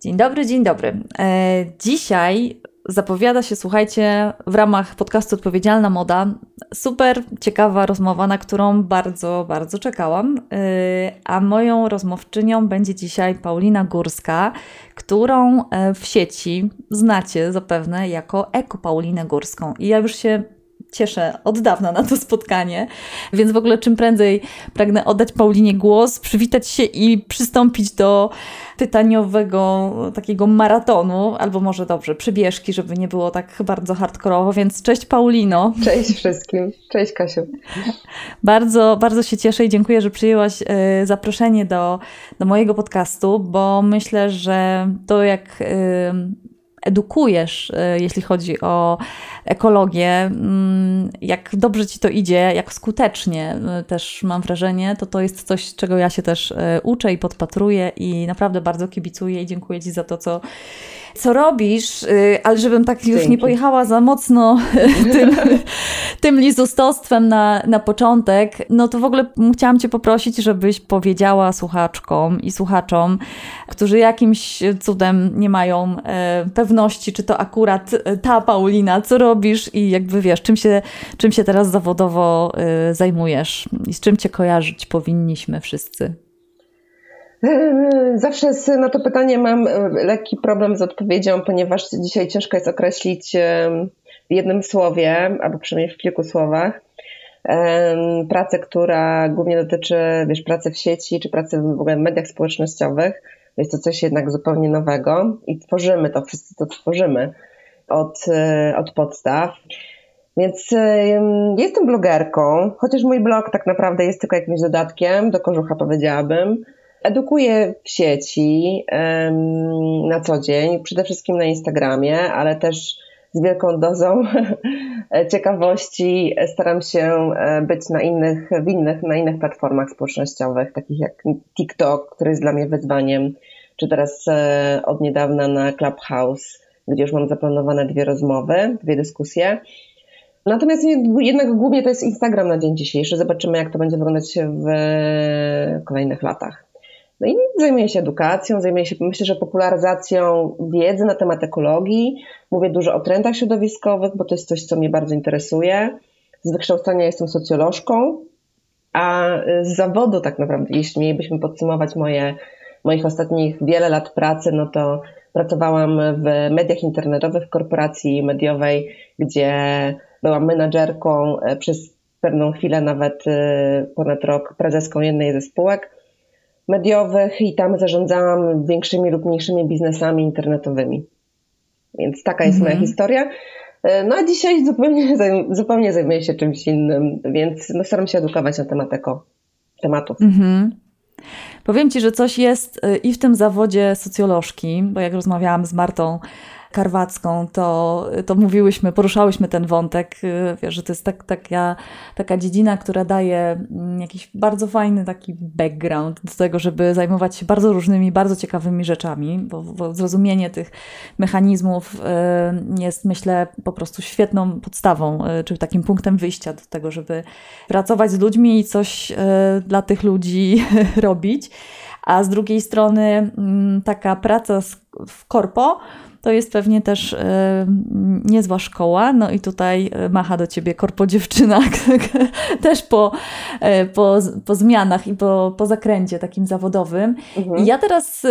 Dzień dobry, dzień dobry. E, dzisiaj zapowiada się, słuchajcie, w ramach podcastu Odpowiedzialna Moda super ciekawa rozmowa, na którą bardzo, bardzo czekałam. E, a moją rozmówczynią będzie dzisiaj Paulina Górska, którą e, w sieci znacie zapewne jako Eko Paulinę Górską. I ja już się cieszę od dawna na to spotkanie, więc w ogóle czym prędzej pragnę oddać Paulinie głos, przywitać się i przystąpić do pytaniowego takiego maratonu, albo może dobrze, przybieżki, żeby nie było tak bardzo hardkorowo, więc cześć Paulino. Cześć wszystkim, cześć Kasiu. Bardzo, bardzo się cieszę i dziękuję, że przyjęłaś e, zaproszenie do, do mojego podcastu, bo myślę, że to jak e, edukujesz, e, jeśli chodzi o ekologię, mm, jak dobrze ci to idzie, jak skutecznie e, też mam wrażenie, to to jest coś, czego ja się też e, uczę i podpatruję i naprawdę bardzo kibicuję i dziękuję ci za to, co co robisz, y, ale żebym tak już Dzięki. nie pojechała za mocno tym, tym lizustostwem na, na początek, no to w ogóle chciałam Cię poprosić, żebyś powiedziała słuchaczkom i słuchaczom, którzy jakimś cudem nie mają e, pewności, czy to akurat e, ta Paulina, co robisz i jakby wiesz, czym się, czym się teraz zawodowo e, zajmujesz i z czym Cię kojarzyć powinniśmy wszyscy. Zawsze na to pytanie mam e, lekki problem z odpowiedzią, ponieważ dzisiaj ciężko jest określić w jednym słowie, albo przynajmniej w kilku słowach, pracę, która głównie dotyczy wiesz, pracy w sieci, czy pracy w ogóle w mediach społecznościowych. Jest to coś jednak zupełnie nowego i tworzymy to, wszyscy to tworzymy od, e, od podstaw. Więc jestem blogerką, chociaż mój blog tak naprawdę jest tylko jakimś dodatkiem do kożucha, powiedziałabym. Edukuję w sieci na co dzień, przede wszystkim na Instagramie, ale też z wielką dozą ciekawości staram się e, być na innych, w innych, na innych platformach społecznościowych, takich jak TikTok, który jest dla mnie wyzwaniem, czy teraz e, od niedawna na Clubhouse, gdzie już mam zaplanowane dwie rozmowy, dwie dyskusje. Natomiast jednak głównie to jest Instagram na dzień dzisiejszy. Zobaczymy, jak to będzie wyglądać w kolejnych latach. No i zajmuję się edukacją, zajmuję się, myślę, że popularyzacją wiedzy na temat ekologii. Mówię dużo o trendach środowiskowych, bo to jest coś, co mnie bardzo interesuje. Z wykształcenia jestem socjolożką, a z zawodu tak naprawdę, jeśli mielibyśmy podsumować moje, moich ostatnich wiele lat pracy, no to pracowałam w mediach internetowych w korporacji mediowej, gdzie byłam menadżerką e, przez pewną chwilę, nawet e, ponad rok, prezeską jednej ze spółek mediowych i tam zarządzałam większymi lub mniejszymi biznesami internetowymi. Więc taka jest mhm. moja historia. E, no a dzisiaj zupełnie, zupełnie zajmuję się czymś innym, więc no, staram się edukować na temat eko tematów. Mhm. Powiem Ci, że coś jest e, i w tym zawodzie socjolożki, bo jak rozmawiałam z Martą Karwacką, to, to mówiłyśmy, poruszałyśmy ten wątek, y, wiesz, że to jest tak, taka, taka dziedzina, która daje mm, jakiś bardzo fajny taki background do tego, żeby zajmować się bardzo różnymi, bardzo ciekawymi rzeczami, bo, bo zrozumienie tych mechanizmów y, jest, myślę, po prostu świetną podstawą, y, czy takim punktem wyjścia do tego, żeby pracować z ludźmi i coś dla tych ludzi robić. A z drugiej strony mm, taka praca w korpo, to jest pewnie też e, niezła szkoła. No i tutaj e, macha do ciebie korpo dziewczyna, też po, e, po, po zmianach i po, po zakręcie takim zawodowym. Mhm. Ja teraz,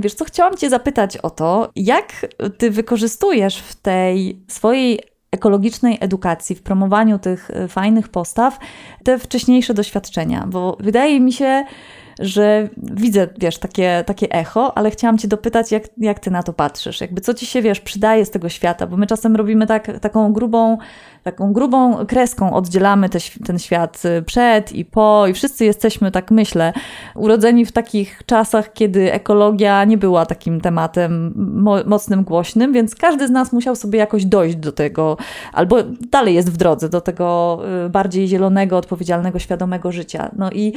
wiesz co, chciałam cię zapytać o to, jak ty wykorzystujesz w tej swojej ekologicznej edukacji, w promowaniu tych fajnych postaw, te wcześniejsze doświadczenia, bo wydaje mi się, że widzę, wiesz, takie, takie echo, ale chciałam Cię dopytać, jak, jak Ty na to patrzysz? Jakby co Ci się, wiesz, przydaje z tego świata? Bo my czasem robimy tak, taką grubą taką grubą kreską oddzielamy te, ten świat y, przed i po, i wszyscy jesteśmy, tak myślę, urodzeni w takich czasach, kiedy ekologia nie była takim tematem mo mocnym, głośnym, więc każdy z nas musiał sobie jakoś dojść do tego, albo dalej jest w drodze do tego y, bardziej zielonego, odpowiedzialnego, świadomego życia. No i,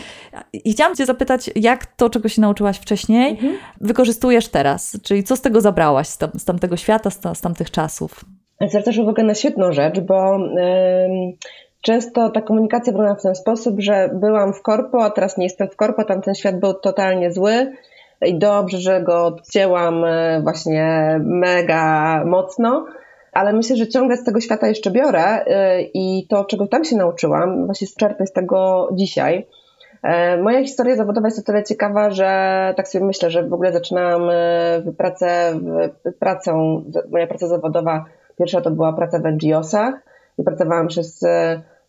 i chciałam Cię zapytać, jak to, czego się nauczyłaś wcześniej, mhm. wykorzystujesz teraz? Czyli co z tego zabrałaś, z, tam, z tamtego świata, z, z tamtych czasów? Zwracasz uwagę na świetną rzecz, bo często ta komunikacja wygląda w ten sposób, że byłam w korpo, a teraz nie jestem w korpo, tam ten świat był totalnie zły, i dobrze, że go odcięłam e, właśnie mega mocno, ale myślę, że ciągle z tego świata jeszcze biorę e, i to, czego tam się nauczyłam, właśnie czerpię z tego dzisiaj. E, moja historia zawodowa jest o tyle ciekawa, że tak sobie myślę, że w ogóle zaczynałam pracę, pracę, moja praca zawodowa, pierwsza to była praca w NGO-sach i pracowałam przez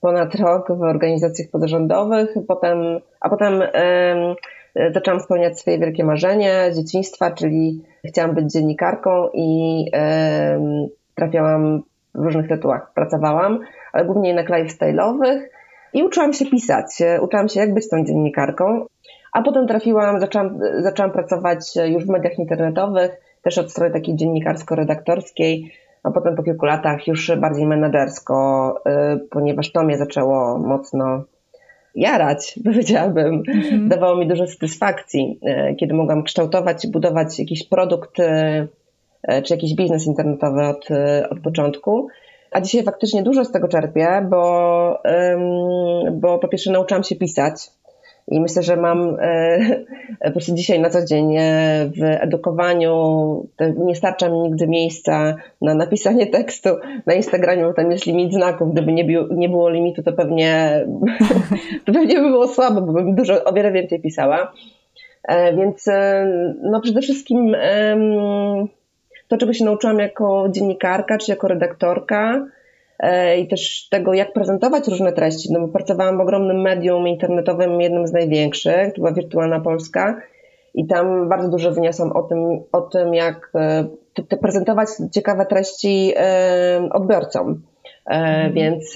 ponad rok w organizacjach pozarządowych, potem, a potem um, zaczęłam spełniać swoje wielkie marzenie z dzieciństwa, czyli chciałam być dziennikarką i um, trafiałam w różnych tytułach, pracowałam, ale głównie jednak lifestyle'owych i uczyłam się pisać, uczyłam się jak być tą dziennikarką, a potem trafiłam, zaczęłam, zaczęłam pracować już w mediach internetowych, też od strony takiej dziennikarsko-redaktorskiej, a potem po kilku latach już bardziej menedżersko, y, ponieważ to mnie zaczęło mocno jarać, powiedziałabym. Mhm. Dawało mi dużo satysfakcji, y, kiedy mogłam kształtować i budować jakiś produkt y, czy jakiś biznes internetowy od, od początku. A dzisiaj faktycznie dużo z tego czerpię, bo, bo po pierwsze nauczyłam się pisać, i myślę, że mam e, po prostu dzisiaj na co dzień e, w edukowaniu, nie starcza mi nigdy miejsca na napisanie tekstu. Na Instagramie bo tam jest limit znaków. Gdyby nie, było, nie było limitu, to pewnie, to pewnie by było słabo, bo bym dużo, o wiele więcej pisała. E, więc no przede wszystkim to, czego się nauczyłam jako dziennikarka czy jako redaktorka, E, i też tego, jak prezentować różne treści. No bo pracowałam w ogromnym medium internetowym, jednym z największych, to była Wirtualna Polska i tam bardzo dużo wyniosłam o tym, o tym jak e, te, te prezentować ciekawe treści e, odbiorcom. Mhm. Więc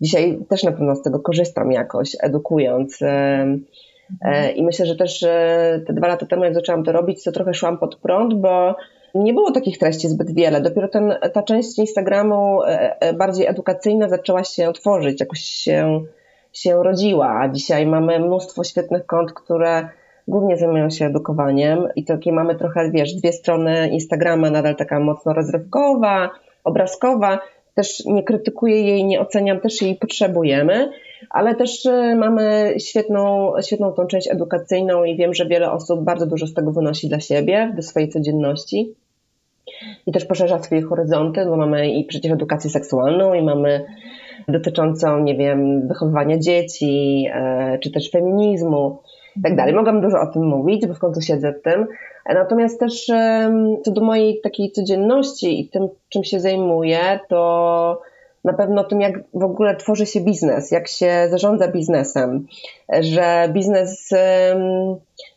dzisiaj też na pewno z tego korzystam jakoś, edukując. Mhm. I myślę, że też te dwa lata temu, jak zaczęłam to robić, to trochę szłam pod prąd, bo nie było takich treści zbyt wiele. Dopiero ten, ta część Instagramu e, e, bardziej edukacyjna zaczęła się tworzyć, jakoś się, się rodziła. A dzisiaj mamy mnóstwo świetnych kont, które głównie zajmują się edukowaniem i takie mamy trochę, wiesz, dwie strony Instagrama, nadal taka mocno rozrywkowa, obrazkowa. Też nie krytykuję jej, nie oceniam, też jej potrzebujemy, ale też e, mamy świetną, świetną tą część edukacyjną i wiem, że wiele osób bardzo dużo z tego wynosi dla siebie, do swojej codzienności i też poszerza swoje horyzonty, bo mamy i przecież edukację seksualną i mamy dotyczącą, nie wiem, wychowywania dzieci, e, czy też feminizmu i tak dalej. Mogłam dużo o tym mówić, bo w końcu siedzę w tym. Natomiast też co do mojej takiej codzienności i tym, czym się zajmuję, to na pewno tym, jak w ogóle tworzy się biznes, jak się zarządza biznesem, że biznes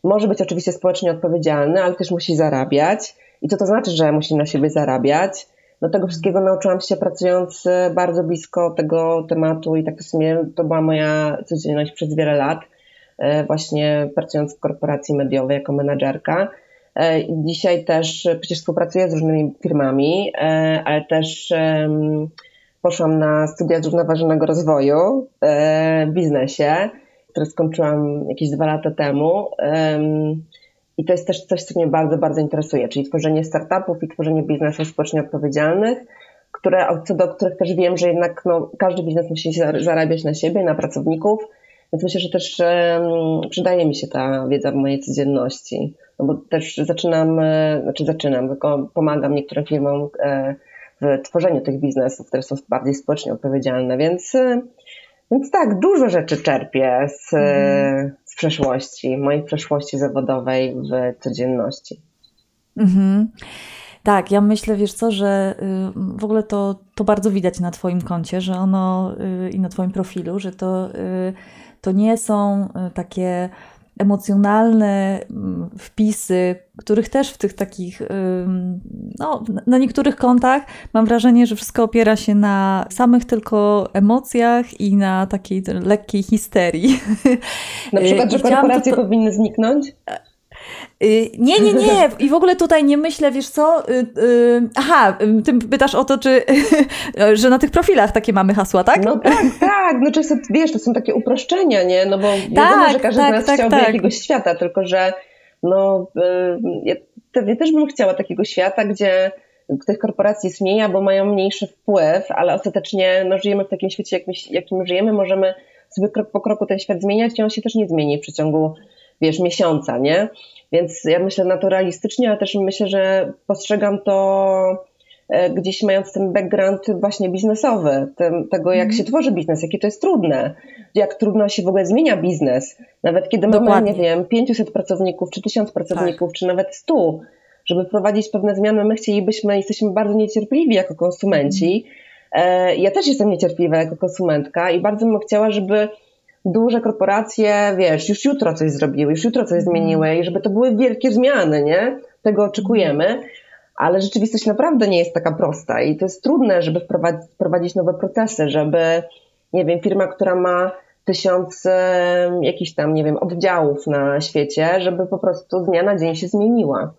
może być oczywiście społecznie odpowiedzialny, ale też musi zarabiać i co to znaczy, że musi na siebie zarabiać? No tego wszystkiego nauczyłam się pracując e, bardzo blisko tego tematu i tak w sumie to była moja codzienność przez wiele lat, e, właśnie pracując w korporacji mediowej jako menadżerka. E, dzisiaj też przecież współpracuję z różnymi firmami, ale też poszłam na studia zrównoważonego rozwoju w biznesie, które skończyłam jakieś dwa lata temu. I to jest też coś, co mnie bardzo, bardzo interesuje, czyli tworzenie startupów i tworzenie biznesów społecznie odpowiedzialnych, które, co do których też wiem, że jednak no, każdy biznes musi zarabiać na siebie, na pracowników, więc myślę, że też um, przydaje mi się ta wiedza w mojej codzienności, no bo też zaczynam, e, znaczy zaczynam, tylko pomagam niektórym firmom e, w tworzeniu tych biznesów, które są bardziej społecznie odpowiedzialne, więc, e, więc tak, dużo rzeczy czerpię z, mm przeszłości, mojej przeszłości zawodowej w codzienności. Mhm. Tak, ja myślę, wiesz co, że y, w ogóle to, to bardzo widać na Twoim koncie, że ono y, i na Twoim profilu, że to, y, to nie są takie emocjonalne mm, wpisy, których też w tych takich, no, na niektórych kontach mam wrażenie, że wszystko opiera się na samych tylko emocjach i na takiej lekkiej histerii. Na przykład, że korporacje to... powinny zniknąć? Y, nie, nie, nie. I w ogóle tutaj nie myślę, wiesz co? Y, y, aha, ty pytasz o to, czy, że na tych profilach takie mamy hasła, tak? No tak, tak. No często, wiesz, to są takie uproszczenia, nie? No bo tak, wiadomo, że każdy tak, z nas tak, chciałby tak. jakiegoś świata, tylko że no, ja, ja też bym chciała takiego świata, gdzie tych korporacji jest mniej, bo mają mniejszy wpływ, ale ostatecznie no, żyjemy w takim świecie, jakim, jakim żyjemy, możemy sobie krok po kroku ten świat zmieniać i on się też nie zmieni w przeciągu wiesz, miesiąca, nie? Więc ja myślę na to realistycznie, ale też myślę, że postrzegam to e, gdzieś mając ten background właśnie biznesowy, tym, tego jak mm. się tworzy biznes, jakie to jest trudne, jak trudno się w ogóle zmienia biznes. Nawet kiedy Dokładnie. mamy, nie wiem, 500 pracowników, czy 1000 pracowników, tak. czy nawet 100, żeby wprowadzić pewne zmiany, my chcielibyśmy, jesteśmy bardzo niecierpliwi jako konsumenci. Mm. Ja też jestem niecierpliwa jako konsumentka i bardzo bym chciała, żeby duże korporacje, wiesz, już jutro coś zrobiły, już jutro coś zmieniły i żeby to były wielkie zmiany, nie? Tego oczekujemy, ale rzeczywistość naprawdę nie jest taka prosta i to jest trudne, żeby wprowadzić, wprowadzić nowe procesy, żeby, nie wiem, firma, która ma tysiąc jakichś tam, nie wiem, oddziałów na świecie, żeby po prostu z dnia na dzień się zmieniła.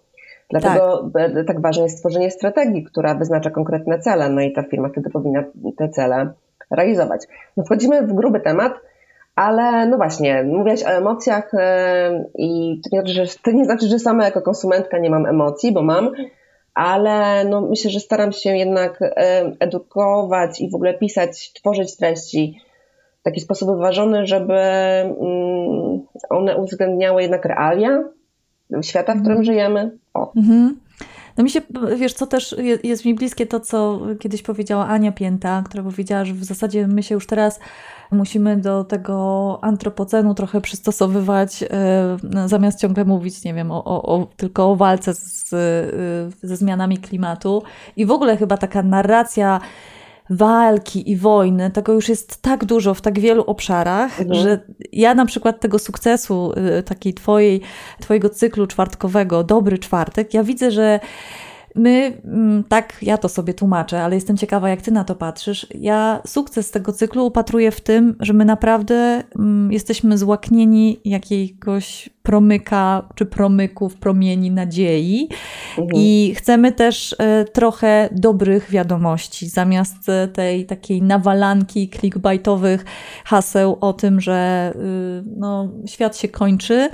Dlatego tak. tak ważne jest stworzenie strategii, która wyznacza konkretne cele, no i ta firma wtedy powinna te cele realizować. No wchodzimy w gruby temat, ale no właśnie, mówiłaś o emocjach e, i to nie, znaczy, że, to nie znaczy, że sama jako konsumentka nie mam emocji, bo mam, ale no myślę, że staram się jednak e, edukować i w ogóle pisać, tworzyć treści w taki sposób wyważony, żeby mm, one uwzględniały jednak realia świata, w którym mhm. żyjemy. O. Mhm. No mi się, wiesz, co też jest mi bliskie to, co kiedyś powiedziała Ania Pięta, która powiedziała, że w zasadzie my się już teraz musimy do tego antropocenu trochę przystosowywać, e, zamiast ciągle mówić, nie wiem, o, o, tylko o walce z, e, ze zmianami klimatu. I w ogóle chyba taka narracja walki i wojny, tego już jest tak dużo w tak wielu obszarach, mhm. że ja na przykład tego sukcesu e, takiej twojej, twojego cyklu czwartkowego, Dobry Czwartek, ja widzę, że My, mm, tak, ja to sobie tłumaczę, ale jestem ciekawa, jak ty na to patrzysz. Ja sukces tego cyklu upatruję w tym, że my naprawdę mm, jesteśmy złaknieni jakiegoś promyka czy promyków, promieni nadziei mhm. i chcemy też e, trochę dobrych wiadomości zamiast e, tej takiej nawalanki clickbaitowych haseł o tym, że y, no, świat się kończy,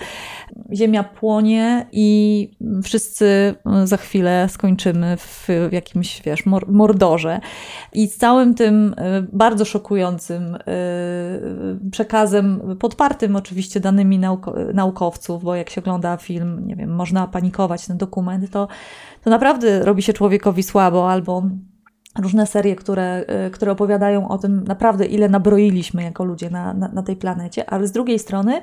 ziemia płonie i wszyscy y, za chwilę skończymy w jakimś, wiesz, mordorze. I z całym tym bardzo szokującym przekazem, podpartym oczywiście danymi bo jak się ogląda film, nie wiem, można panikować ten dokument, to, to naprawdę robi się człowiekowi słabo albo różne serie, które, y, które opowiadają o tym naprawdę, ile nabroiliśmy jako ludzie na, na, na, tej planecie, ale z drugiej strony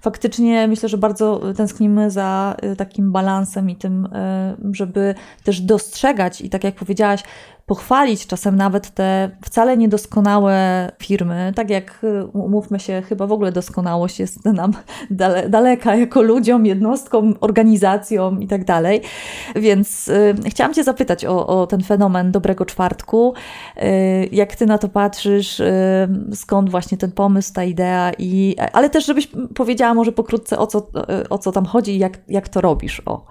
faktycznie myślę, że bardzo tęsknimy za y, takim balansem i tym, y, żeby też dostrzegać i tak jak powiedziałaś, pochwalić czasem nawet te wcale niedoskonałe firmy, tak jak umówmy się, chyba w ogóle doskonałość jest nam dale, daleka jako ludziom, jednostkom, organizacjom i tak dalej. Więc y, chciałam Cię zapytać o, o, ten fenomen dobrego czwartku. Y, jak Ty na to patrzysz? Y, skąd właśnie ten pomysł, ta idea? I, ale też, żebyś powiedziała może pokrótce, o co, y, o co tam chodzi i jak, jak to robisz. O.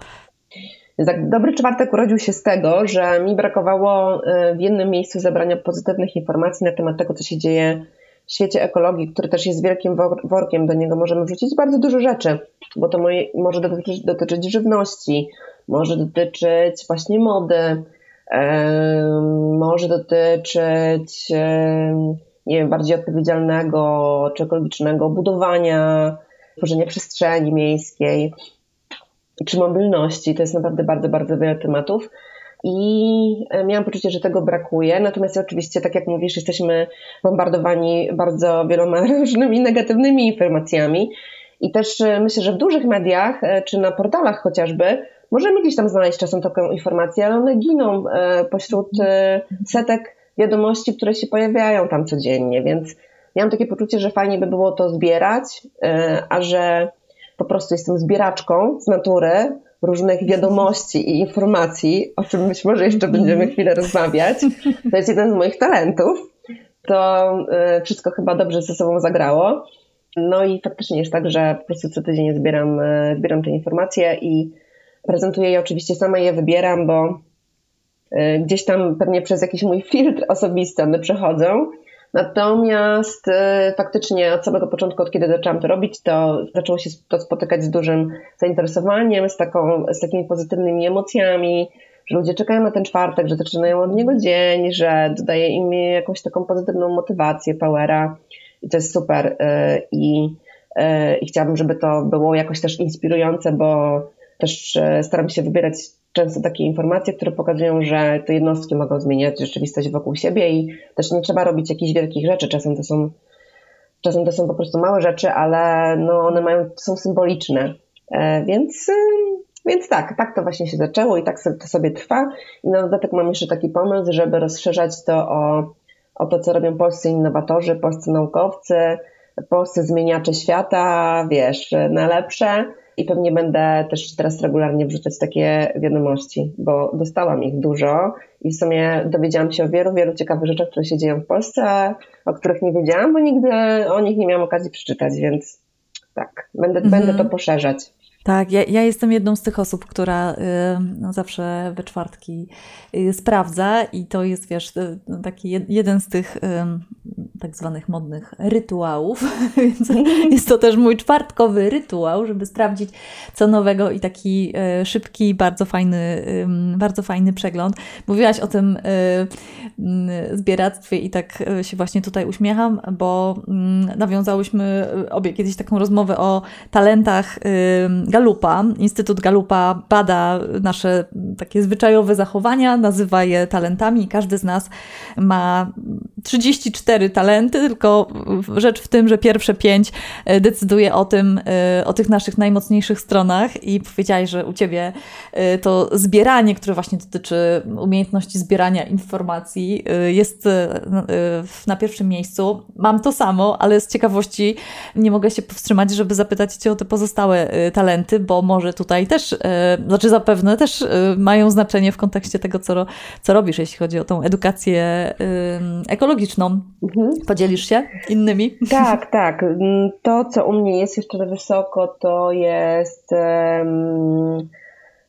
Tak, dobry czwartek urodził się z tego, że mi brakowało y, w jednym miejscu zebrania pozytywnych informacji na temat tego, co się dzieje w świecie ekologii, który też jest wielkim workiem, do niego możemy wrzucić bardzo dużo rzeczy, bo to moje, może dotyczyć, dotyczyć żywności, może dotyczyć właśnie mody, może dotyczyć nie wiem, bardziej odpowiedzialnego czy ekologicznego budowania, tworzenia przestrzeni miejskiej czy mobilności. To jest naprawdę bardzo, bardzo wiele tematów. I e, miałam poczucie, że tego brakuje. Natomiast oczywiście, tak jak mówisz, jesteśmy bombardowani bardzo wieloma różnymi negatywnymi informacjami. I też e, myślę, że w dużych mediach, e, czy na portalach chociażby, możemy gdzieś tam znaleźć czasem taką informację, ale one giną pośród setek wiadomości, które się pojawiają tam codziennie. Więc miałam takie poczucie, że fajnie by było to zbierać, a że po prostu jestem zbieraczką z natury różnych wiadomości i informacji, o czym być może jeszcze będziemy mhm. chwilę rozmawiać. To jest jeden z moich talentów. To y, wszystko chyba dobrze ze sobą zagrało. No i faktycznie jest tak, że po prostu co tydzień zbieram, y, zbieram te informacje i prezentuję je oczywiście sama je wybieram, bo y, gdzieś tam pewnie przez jakiś mój filtr osobisty one przechodzą Natomiast e, faktycznie od samego początku, od kiedy zaczęłam to robić, to zaczęło się to spotykać z dużym zainteresowaniem, z, taką, z takimi pozytywnymi emocjami, że ludzie czekają na ten czwartek, że zaczynają od niego dzień, że dodaje im jakąś taką pozytywną motywację, powera i to jest super. E, I i chciałabym, żeby to było jakoś też inspirujące, bo też staram się wybierać często takie informacje, które pokazują, że te jednostki mogą zmieniać rzeczywistość wokół siebie i też nie trzeba robić jakichś wielkich rzeczy. Czasem to są, czasem to są po prostu małe rzeczy, ale no one mają, są symboliczne. E, więc, więc tak, tak to właśnie się zaczęło i tak to sobie trwa. I na dodatek mam jeszcze taki pomysł, żeby rozszerzać to o, o to, co robią polscy innowatorzy, polscy naukowcy, polscy zmieniacze świata, wiesz, na lepsze i pewnie będę też teraz regularnie wrzucać takie wiadomości, bo dostałam ich dużo i w sumie dowiedziałam się o wielu, wielu ciekawych rzeczach, które się dzieją w Polsce, o których nie wiedziałam, bo nigdy o nich nie miałam okazji przeczytać, więc tak, będę, mhm. będę to poszerzać. Tak, ja, ja, jestem jedną z tych osób, która y, no, zawsze we czwartki y, sprawdza i to jest, wiesz, y, taki jed, jeden z tych tak zwanych modnych rytuałów, więc jest to też mój czwartkowy rytuał, żeby sprawdzić co nowego i taki szybki, bardzo fajny, bardzo fajny przegląd. Mówiłaś o tym zbieractwie i tak się właśnie tutaj uśmiecham, bo mm, nawiązałyśmy obie kiedyś taką rozmowę o talentach Galupa. Instytut Galupa bada nasze takie zwyczajowe zachowania, nazywa je talentami i każdy z nas ma 34 talenty, tylko rzecz w tym, że pierwsze pięć e, decyduje o tym, e, o tych naszych najmocniejszych stronach i powiedziałaś, że u Ciebie e, to zbieranie, które właśnie dotyczy umiejętności zbierania informacji jest na pierwszym miejscu. Mam to samo, ale z ciekawości nie mogę się powstrzymać, żeby zapytać Cię o te pozostałe talenty talenty, bo może tutaj też, e, znaczy zapewne też e, mają znaczenie w kontekście tego, co, co robisz, jeśli chodzi o tą edukację e, ekologiczną. Mhm. Podzielisz się innymi? Tak, tak. To, co u mnie jest jeszcze wysoko, to jest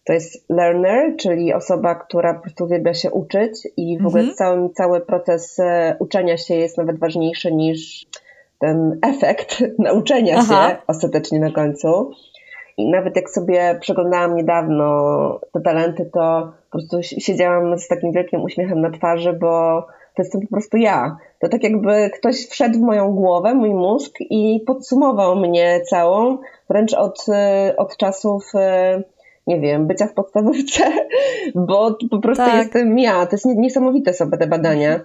to jest learner, czyli osoba, która po prostu uwielbia się uczyć i w ogóle mhm. cały, cały proces uczenia się jest nawet ważniejszy niż ten efekt nauczenia Aha. się ostatecznie na końcu. I nawet jak sobie przeglądałam niedawno te talenty, to po prostu siedziałam z takim wielkim uśmiechem na twarzy, bo to jestem po prostu ja. To tak jakby ktoś wszedł w moją głowę, mój mózg i podsumował mnie całą, wręcz od, od czasów, nie wiem, bycia w podstawówce, bo po prostu tak. jestem ja. To jest niesamowite sobie te badania.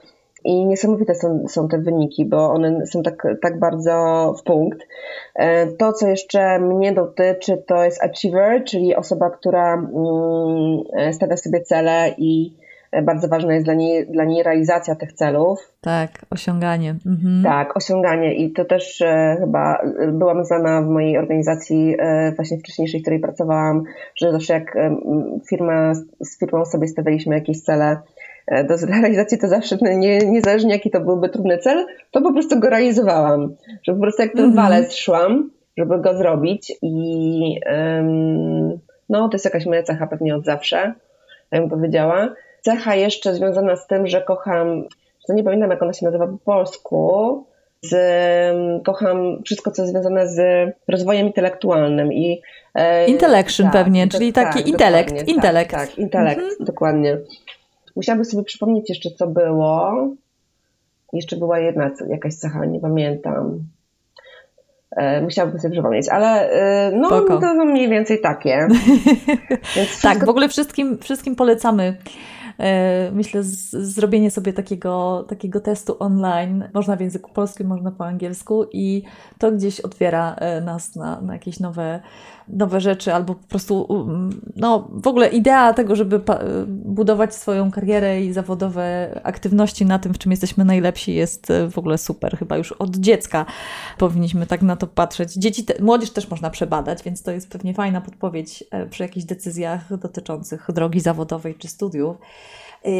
I niesamowite są, są te wyniki, bo one są tak, tak bardzo w punkt. E, to, co jeszcze mnie dotyczy, to jest achiever, czyli osoba, która mm, stawia sobie cele i bardzo ważna jest dla niej, dla niej realizacja tych celów. Tak, osiąganie. Mhm. Tak, osiąganie i to też e, chyba byłam znana w mojej organizacji e, właśnie wcześniejszej, w której pracowałam, że zawsze jak e, firma, z firmą sobie stawialiśmy jakieś cele, E, do zrealizacji, to zawsze nie, niezależnie jaki to byłby trudny cel, to po prostu go realizowałam. Że po prostu jak ten mm -hmm. walec szłam, żeby go zrobić i no to jest jakaś moja cecha pewnie od zawsze, jak bym powiedziała. Cecha jeszcze związana z tym, że kocham, to nie pamiętam jak ona się nazywa po polsku, z, kocham wszystko, co związane z rozwojem intelektualnym i e, Intellection tak, pewnie, czyli taki tak, intelekt, tak, intelekt. Tak, tak intelekt, mhm. dokładnie. Musiałabym sobie przypomnieć jeszcze, co było. Jeszcze była jedna jakaś cecha, nie pamiętam. E, musiałabym sobie przypomnieć, ale e, no Spoko. to mniej więcej takie. wszystko... Tak, w ogóle wszystkim, wszystkim polecamy myślę, z, zrobienie sobie takiego, takiego testu online, można w języku polskim, można po angielsku i to gdzieś otwiera e, nas na, na jakieś nowe, nowe rzeczy albo po prostu, no w ogóle idea tego, żeby budować swoją karierę i zawodowe aktywności na tym, w czym jesteśmy najlepsi jest e, w ogóle super. Chyba już od dziecka powinniśmy tak na to patrzeć. Dzieci, te, młodzież też można przebadać, więc to jest pewnie fajna podpowiedź przy jakichś decyzjach dotyczących drogi zawodowej czy studiów.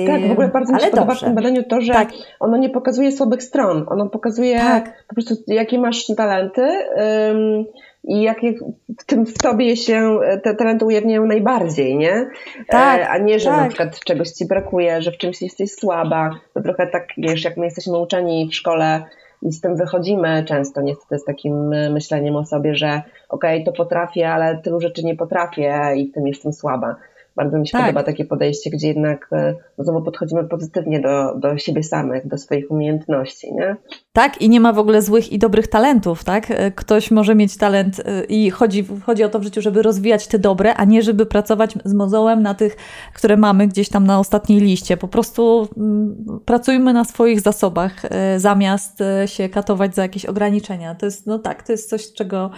Tak, w ogóle bardzo mi się podoba w tym badaniu to, że tak. ono nie pokazuje słabych stron. Ono pokazuje tak. po prostu, jakie masz talenty um, i jakie w, tym, w tobie się te talenty ujawniają najbardziej, nie? Tak, e, a nie, że tak. na przykład czegoś ci brakuje, że w czymś jesteś słaba. To trochę tak, wiesz, jak my jesteśmy uczeni w szkole i z tym wychodzimy często niestety z takim myśleniem o sobie, że okej, okay, to potrafię, ale tylu rzeczy nie potrafię i w tym jestem słaba. Bardzo mi się tak. podoba takie podejście, gdzie jednak e, znowu podchodzimy pozytywnie do, do siebie samych, do swoich umiejętności, nie? Tak, i nie ma w ogóle złych i dobrych talentów, tak? E, ktoś może mieć talent e, i chodzi, chodzi o to w życiu, żeby rozwijać te dobre, a nie żeby pracować z mozołem na tych, które mamy gdzieś tam na ostatniej liście. Po prostu mm, pracujmy na swoich zasobach, zamiast się katować za jakieś ograniczenia. To jest, no tak, to jest coś, czego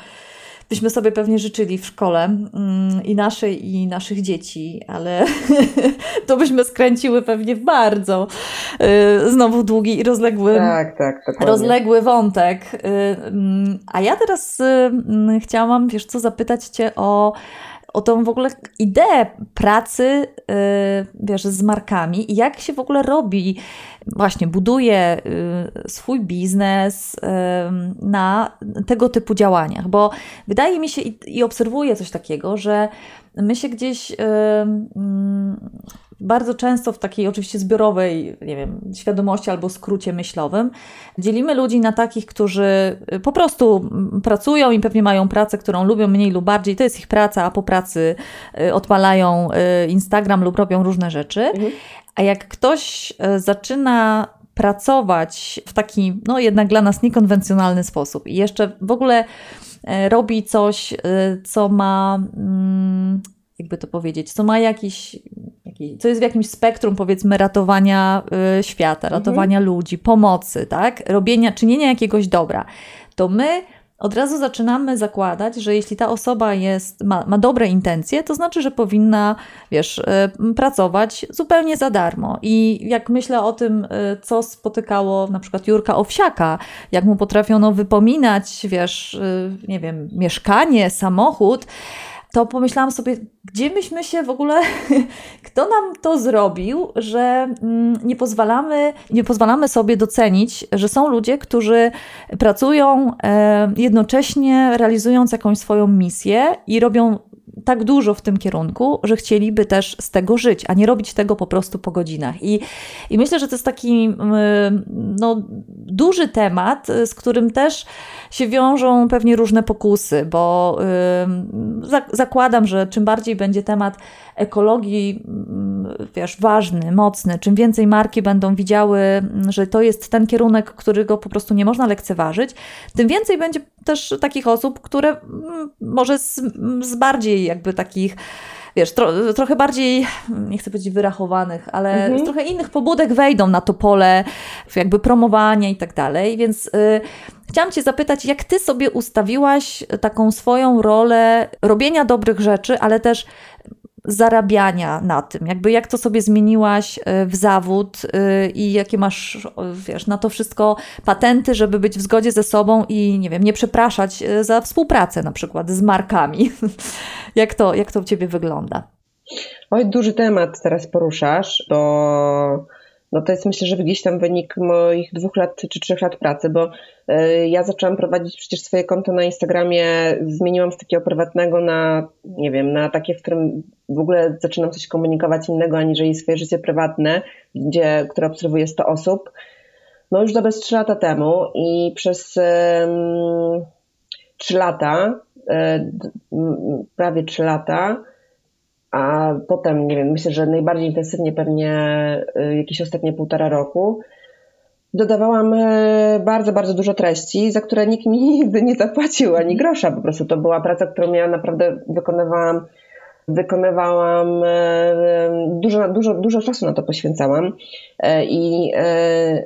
byśmy sobie pewnie życzyli w szkole mm, i naszej, i naszych dzieci, ale to byśmy skręciły pewnie w bardzo y, znowu długi i rozległy, tak, tak, rozległy wątek. Y, mm, a ja teraz y, mm, chciałam, wiesz co, zapytać Cię o o tą w ogóle ideę pracy, wiesz, z markami i jak się w ogóle robi właśnie buduje y, swój biznes na tego typu działaniach, bo wydaje mi się i, obserwuję coś takiego, że my się gdzieś mm, bardzo często w takiej oczywiście zbiorowej, nie wiem, świadomości albo skrócie myślowym, dzielimy ludzi na takich, którzy po prostu pracują i pewnie mają pracę, którą lubią mniej lub bardziej, to jest ich praca, a po pracy y, odpalają y, Instagram lub robią różne rzeczy. Mhm. A jak ktoś zaczyna pracować w taki, no jednak dla nas niekonwencjonalny sposób i jeszcze w ogóle robi coś, co ma, mm, jakby to powiedzieć, co ma jakiś, jakiś co jest w jakimś spektrum, powiedzmy, ratowania świata, mhm. ratowania mhm. ludzi, pomocy, tak? Robienia, czynienia jakiegoś dobra, to my od razu zaczynamy zakładać, że jeśli ta osoba jest, ma, ma dobre intencje, to znaczy, że powinna, wiesz, e, pracować zupełnie za darmo. I jak myślę o tym, e, co spotykało na przykład Jurka Owsiaka, jak mu potrafiono wypominać, wiesz, e, nie wiem, mieszkanie, samochód, to pomyślałam sobie, gdzie myśmy się w ogóle, kto nam to zrobił, że mm, nie pozwalamy, nie pozwalamy sobie docenić, że są ludzie, którzy pracują jednocześnie realizując jakąś swoją misję i robią tak dużo w tym kierunku, że chcieliby też z tego żyć, a nie robić tego po prostu po godzinach. I, i myślę, że to jest taki mm, no, duży temat, z którym też się wiążą pewnie różne pokusy, bo zakładam, że czym bardziej będzie temat ekologii, mm, wiesz, ważny, mocny, czym więcej marki będą widziały, że to jest ten kierunek, którego po prostu nie można lekceważyć, tym więcej będzie też takich osób, które mm, może z, z bardziej jakby takich wiesz, tro, trochę bardziej, nie chcę powiedzieć wyrachowanych, ale mhm. z trochę innych pobudek wejdą na to pole jakby promowania i tak dalej, więc y, chciałam Cię zapytać, jak Ty sobie ustawiłaś taką swoją rolę robienia dobrych rzeczy, ale też zarabiania na tym? Jakby jak to sobie zmieniłaś y, w zawód y, i jakie masz, wiesz, na to wszystko patenty, żeby być w zgodzie ze sobą i nie wiem, nie przepraszać y, za współpracę na przykład z markami. jak, to, jak to u Ciebie wygląda? Oj, duży temat teraz poruszasz, bo no to jest myślę, że gdzieś tam wynik moich dwóch lat czy trzech lat pracy, bo e, ja zaczęłam prowadzić przecież swoje konto na Instagramie, zmieniłam z takiego prywatnego na, nie wiem, na takie, w którym w ogóle zaczynam coś komunikować innego, aniżeli swoje życie prywatne, gdzie, które obserwuje 100 osób. No już dobre 3 lata temu i przez um, 3 lata, um, prawie 3 lata, a potem, nie wiem, myślę, że najbardziej intensywnie pewnie y, jakieś ostatnie półtora roku, dodawałam y, bardzo, bardzo dużo treści, za które nikt mi nigdy nie zapłacił ani grosza. Po prostu to była praca, którą ja naprawdę wykonywałam, wykonywałam y, dużo, dużo, dużo czasu na to poświęcałam. I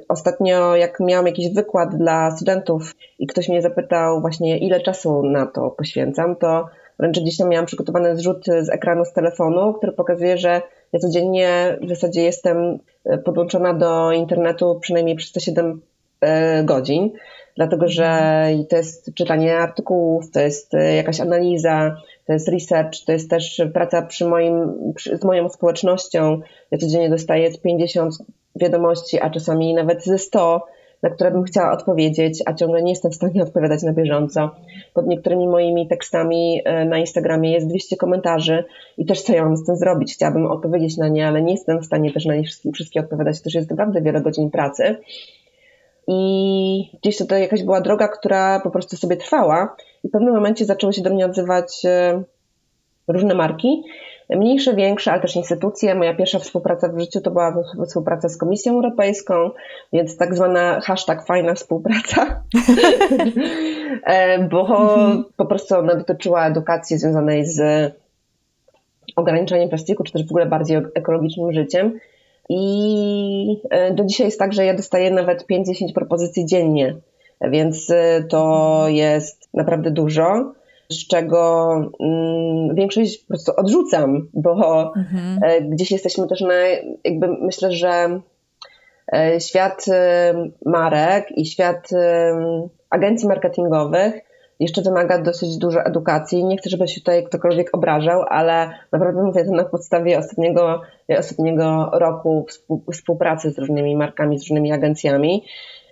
ostatnio, jak miałam jakiś wykład dla studentów i ktoś mnie zapytał właśnie, ile czasu na to poświęcam, to Wręcz tam miałam przygotowany zrzut z ekranu z telefonu, który pokazuje, że ja codziennie w zasadzie jestem e, podłączona do internetu przynajmniej przez te 7 e, godzin, dlatego że to jest czytanie artykułów, to jest e, jakaś analiza, to jest research, to jest też praca przy moim, z moją społecznością. Ja codziennie dostaję 50 wiadomości, a czasami nawet ze 100 na które bym chciała odpowiedzieć, a ciągle nie jestem w stanie odpowiadać na bieżąco. Pod niektórymi moimi tekstami e, na Instagramie jest 200 komentarzy i też co ja mam z tym zrobić? Chciałabym odpowiedzieć na nie, ale nie jestem w stanie też na nie wszystkie, wszystkie odpowiadać. To też jest naprawdę wiele godzin pracy. I gdzieś to jakaś była droga, która po prostu sobie trwała i w pewnym momencie zaczęły się do mnie odzywać e, różne marki mniejsze, większe, ale też instytucje. Moja pierwsza współpraca w życiu to była współpraca z Komisją Europejską, więc tak zwana hashtag fajna współpraca, e, bo po prostu ona dotyczyła edukacji związanej z ograniczaniem plastiku, czy też w ogóle bardziej ekologicznym życiem. I e, do dzisiaj jest tak, że ja dostaję nawet 5-10 propozycji dziennie, więc e, to jest naprawdę dużo z czego mm, większość po prostu odrzucam, bo mhm. E, gdzieś jesteśmy też na, jakby myślę, że e, świat e, marek i świat agencji marketingowych jeszcze wymaga dosyć dużo edukacji. Nie chcę, żeby się tutaj ktokolwiek obrażał, ale naprawdę mówię to na podstawie ostatniego, ostatniego roku współpracy z różnymi markami, z różnymi agencjami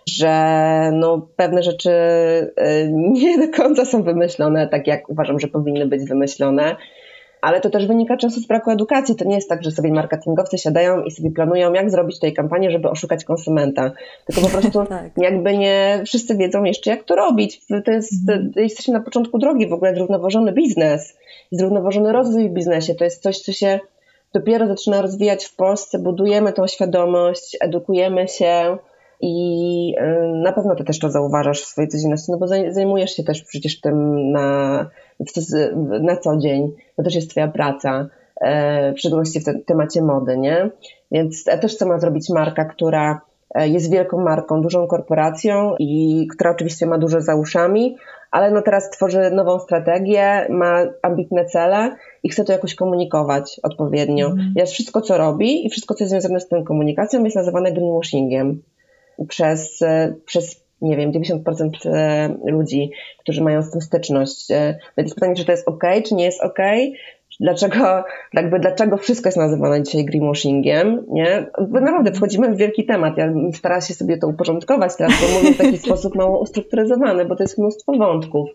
że no, pewne rzeczy y, nie do końca są wymyślone tak, jak uważam, że powinny być wymyślone. Ale to też wynika często z braku edukacji. To nie jest tak, że sobie marketingowcy siadają i sobie planują, jak zrobić tej kampanię, żeby oszukać konsumenta. Tylko po prostu tak. jakby nie wszyscy wiedzą jeszcze, jak to robić. To jest, mhm. jesteśmy na początku drogi w ogóle zrównoważony biznes, zrównoważony rozwój w biznesie. To jest coś, co się dopiero zaczyna rozwijać w Polsce. Budujemy tą świadomość, edukujemy się i y, na pewno ty też to zauważasz w swojej codzienności, no bo zajmujesz się też przecież tym na, na co dzień. To też jest twoja praca, e, w szczególności w temacie mody, nie? Więc też co ma zrobić marka, która e, jest wielką marką, dużą korporacją i która oczywiście ma dużo za uszami, ale no teraz tworzy nową strategię, ma ambitne cele i chce to jakoś komunikować odpowiednio. Mm. Więc wszystko, co robi i wszystko, co jest związane z tą komunikacją jest nazywane greenwashingiem przez, e, przez nie wiem, 90% e, ludzi, którzy mają z tym styczność. E, więc pytanie, czy to jest ok, czy nie jest ok? Dlaczego, jakby, dlaczego wszystko jest nazywane dzisiaj greenwashingiem, nie? Bo naprawdę wchodzimy w wielki temat. Ja staram się sobie to uporządkować teraz, bo mówię w taki sposób mało ustrukturyzowany, bo to jest mnóstwo wątków.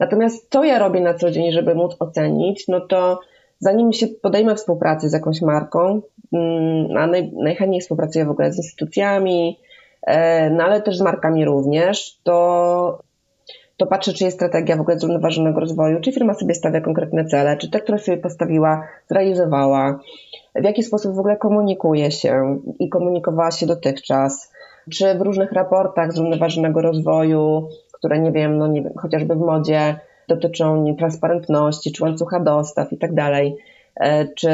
Natomiast co ja robię na co dzień, żeby móc ocenić, no to zanim się podejmę współpracy z jakąś marką, mm, a naj, najchętniej współpracuję w ogóle z instytucjami, no ale też z markami również, to, to patrzę, czy jest strategia w ogóle zrównoważonego rozwoju, czy firma sobie stawia konkretne cele, czy te, które sobie postawiła, zrealizowała, w jaki sposób w ogóle komunikuje się i komunikowała się dotychczas, czy w różnych raportach zrównoważonego rozwoju, które nie wiem, no nie wiem, chociażby w modzie dotyczą transparentności, czy łańcucha dostaw i tak dalej, E, czy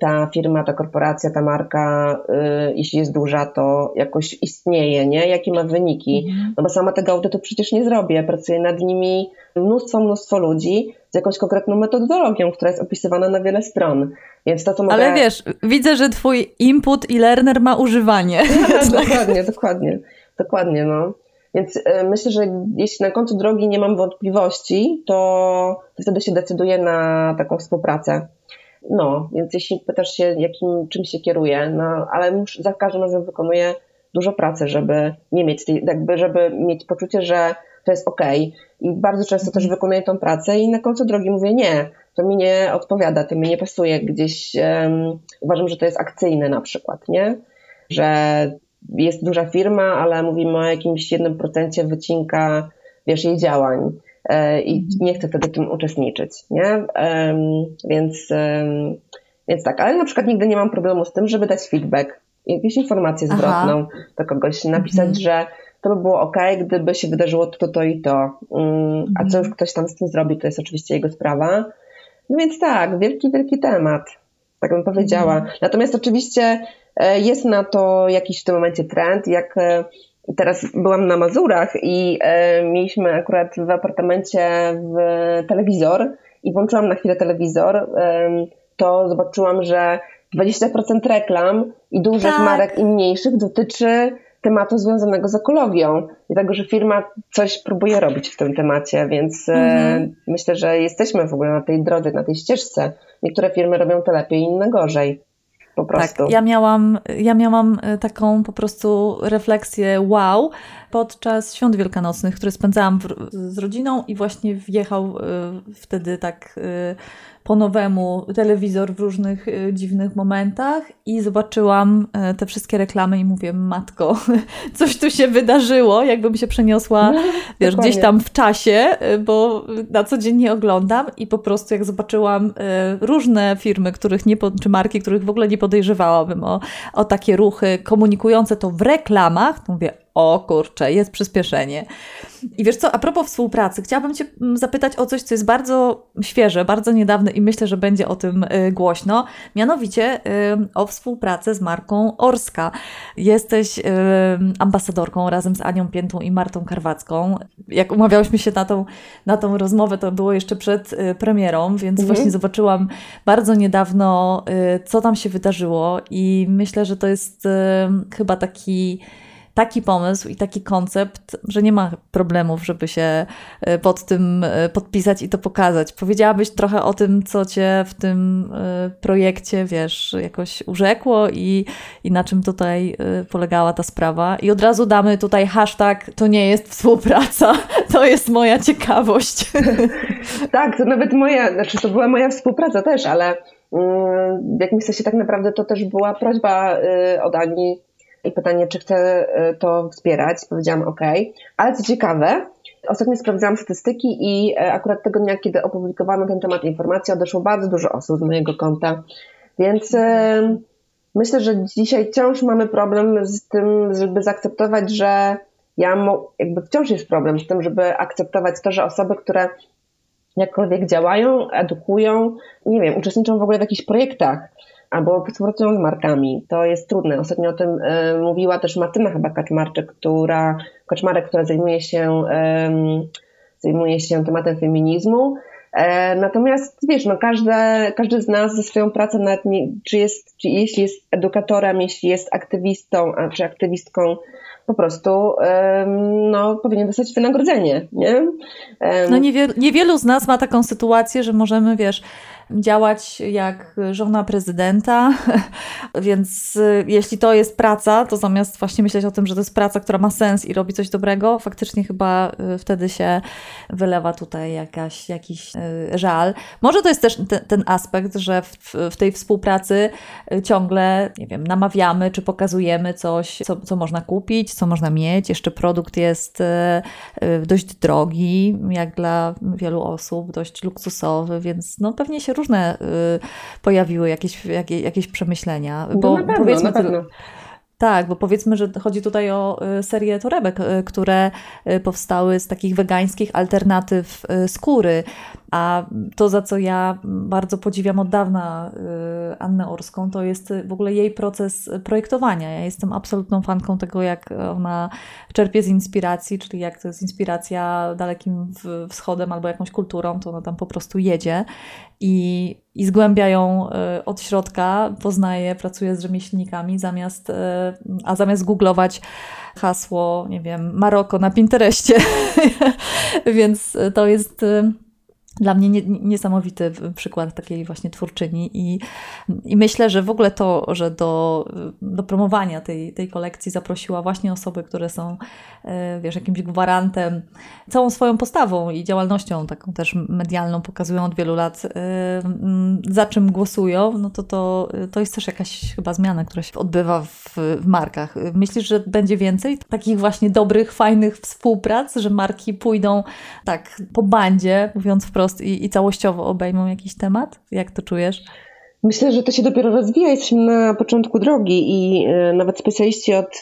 ta firma, ta korporacja, ta marka, y, jeśli jest duża, to jakoś istnieje, nie? Jakie ma wyniki? Mhm. No bo sama tego audytu przecież nie zrobię. Pracuję nad nimi mnóstwo, mnóstwo ludzi z jakąś konkretną metodologią, która jest opisywana na wiele stron. Więc to, co mogę... Ale wiesz, widzę, że twój input i learner ma używanie. No, dokładnie, dokładnie. Dokładnie, no. Więc y, myślę, że jeśli na końcu drogi nie mam wątpliwości, to wtedy się decyduję na taką współpracę. No, więc jeśli pytasz się, jakim, czym się kieruję, no, ale za każdym razem wykonuję dużo pracy, żeby nie mieć tej, jakby, żeby mieć poczucie, że to jest ok. I bardzo często też wykonuję tą pracę i na końcu drogi mówię nie, to mi nie odpowiada, to mi nie pasuje gdzieś. Um, uważam, że to jest akcyjne na przykład, nie? Że jest duża firma, ale mówimy o jakimś jednym procencie wycinka, wiesz, jej działań. E, i mhm. nie chcę wtedy w tym uczestniczyć, nie? Więc, więc tak, ale na przykład nigdy nie mam problemu z tym, żeby dać feedback, jakąś informację zwrotną Aha. do kogoś, napisać, mhm. że to by było ok, gdyby się wydarzyło to, to i to. Mm, a co mhm. już ktoś tam z tym zrobi, to jest oczywiście jego sprawa. No więc tak, wielki, wielki temat, tak bym powiedziała. Mhm. Natomiast oczywiście e, jest na to jakiś w tym momencie trend, jak e, Teraz byłam na Mazurach i e, mieliśmy akurat w apartamencie w telewizor i włączyłam na chwilę telewizor, e, to zobaczyłam, że 20% reklam i dużych tak. marek i mniejszych dotyczy tematu związanego z ekologią i tego, że firma coś próbuje robić w tym temacie, więc e, mhm. myślę, że jesteśmy w ogóle na tej drodze, na tej ścieżce. Niektóre firmy robią to lepiej, inne gorzej po tak, prostu. Tak, ja miałam, ja miałam e, taką po prostu refleksję wow, podczas świąt wielkanocnych, które spędzałam w, z rodziną i właśnie wjechał y, wtedy tak y, po nowemu telewizor w różnych y, dziwnych momentach i zobaczyłam y, te wszystkie reklamy i mówię, matko, coś tu się wydarzyło, jakbym się przeniosła, no, wiesz, gdzieś tam w czasie, y, bo na co dzień nie oglądam i po prostu jak zobaczyłam różne firmy, których nie, czy marki, których w ogóle nie podejrzewałabym o, o takie ruchy komunikujące to w reklamach, to mówię, o kurczę, jest przyspieszenie. I wiesz co, a propos współpracy, chciałabym Cię mm, zapytać o coś, co jest bardzo świeże, bardzo niedawne i myślę, że będzie o tym y, głośno, mianowicie y, o współpracy z marką Orska. Jesteś y, ambasadorką razem z Anią Piętą i Martą Karwacką. Jak umawiałyśmy się na tą, na tą rozmowę, to było jeszcze przed premierą, więc mhm. właśnie zobaczyłam bardzo niedawno, co tam się wydarzyło i myślę, że to jest chyba taki taki pomysł i taki koncept, że nie ma problemów, żeby się e, pod tym e, podpisać i to pokazać. Powiedziałabyś trochę o tym, co cię w tym e, projekcie, wiesz, jakoś urzekło i, i na czym tutaj polegała ta sprawa. I od razu damy tutaj hashtag to nie jest współpraca, to jest moja ciekawość. Tak, to nawet moja, znaczy to była moja współpraca też, ale mm, w jakimś sensie tak naprawdę to też była prośba od Ani i pytanie, czy chcę y, to wspierać. Powiedziałam OK. Ale co ciekawe, ostatnio sprawdzałam statystyki i e, akurat tego dnia, kiedy opublikowano ten temat informacji, odeszło bardzo dużo osób z mojego konta. Więc e, myślę, że dzisiaj wciąż mamy problem z tym, żeby zaakceptować, że ja jakby wciąż jest problem z tym, żeby akceptować to, że osoby, które jakkolwiek działają, edukują, nie wiem, uczestniczą w ogóle w jakichś projektach, albo współpracują z markami. To jest trudne. Ostatnio o tym y, mówiła też Martyna chyba Kaczmarczyk, która, Kaczmarek, która zajmuje się, y, zajmuje się tematem feminizmu. E, natomiast wiesz, no każde, każdy z nas ze swoją pracą, nawet nie, czy jest, czy jeśli jest edukatorem, jeśli jest aktywistą, a czy aktywistką, po prostu no, powinien dostać wynagrodzenie, nie? No niewielu, niewielu z nas ma taką sytuację, że możemy, wiesz, działać jak żona prezydenta, więc y, jeśli to jest praca, to zamiast właśnie myśleć o tym, że to jest praca, która ma sens i robi coś dobrego, faktycznie chyba y, wtedy się wylewa tutaj jakaś, jakiś y, żal. Może to jest też te, ten aspekt, że w, w, tej współpracy ciągle, nie wiem, namawiamy czy pokazujemy coś, co, co można kupić, co można mieć. Jeszcze produkt jest dość drogi, jak dla wielu osób, dość luksusowy, więc no pewnie się różne y, pojawiły jakieś, jakieś, jakieś przemyślenia. No bo pewno, powiedzmy. Tak, bo powiedzmy, że chodzi tutaj o y, serię torebek, y, które powstały z takich wegańskich alternatyw skóry. A to, za co ja bardzo podziwiam od dawna y, Annę Orską, to jest w ogóle jej proces projektowania. Ja jestem absolutną fanką tego, jak ona czerpie z inspiracji, czyli jak to jest inspiracja dalekim wschodem albo jakąś kulturą, to ona tam po prostu jedzie i, i zgłębia ją y, od środka, poznaje, pracuje z rzemieślnikami, zamiast, y, a zamiast googlować hasło, nie wiem, Maroko na Pinterestie. Więc to jest dla mnie nie, niesamowity przykład takiej właśnie twórczyni i, i myślę, że w ogóle to, że do, do promowania tej, tej kolekcji zaprosiła właśnie osoby, które są e, wiesz, jakimś gwarantem, całą swoją postawą i działalnością taką też medialną pokazują od wielu lat, e, za czym głosują, no to, to, to jest też jakaś chyba zmiana, która się odbywa w, w markach. Myślisz, że będzie więcej takich właśnie dobrych, fajnych współprac, że marki pójdą tak po bandzie, mówiąc wprost, wprost i, i całościowo obejmą jakiś temat? Jak to czujesz? Myślę, że to się dopiero rozwija, jesteśmy na początku drogi i e, nawet specjaliści od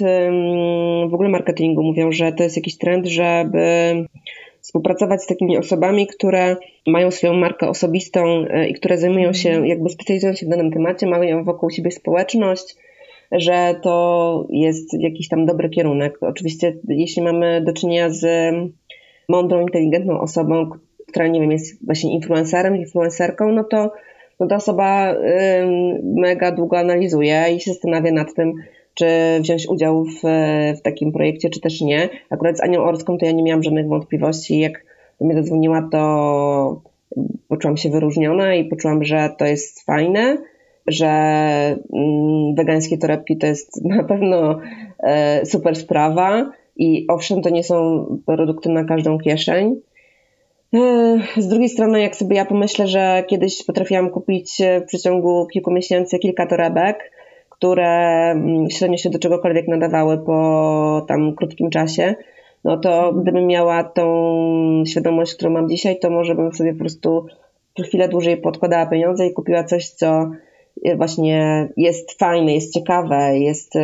w ogóle marketingu mówią, że to jest jakiś trend, żeby współpracować z takimi osobami, które mają swoją markę osobistą e, i które zajmują się, mhm. jakby specjalizują się w danym temacie, mają wokół siebie społeczność, że to jest jakiś tam dobry kierunek. Oczywiście, jeśli mamy do czynienia z mądrą, inteligentną osobą, która, nie wiem, jest właśnie influencerem, influencerką, no to no ta osoba mega długo analizuje i się zastanawia nad tym, czy wziąć udział w, w takim projekcie, czy też nie. Akurat z Anią Orską to ja nie miałam żadnych wątpliwości. Jak do mnie zadzwoniła, to poczułam się wyróżniona i poczułam, że to jest fajne, że wegańskie torebki to jest na pewno e, super sprawa I owszem, to nie są produkty na każdą kieszeń. Z drugiej strony, jak sobie ja pomyślę, że kiedyś potrafiłam kupić w przeciągu kilku miesięcy kilka torebek, które mm, średnio się do czegokolwiek nadawały po tam krótkim czasie, no to gdybym miała tą świadomość, którą mam dzisiaj, to może bym sobie po prostu chwilę dłużej podkładała pieniądze i kupiła coś, co właśnie jest fajne, jest ciekawe, jest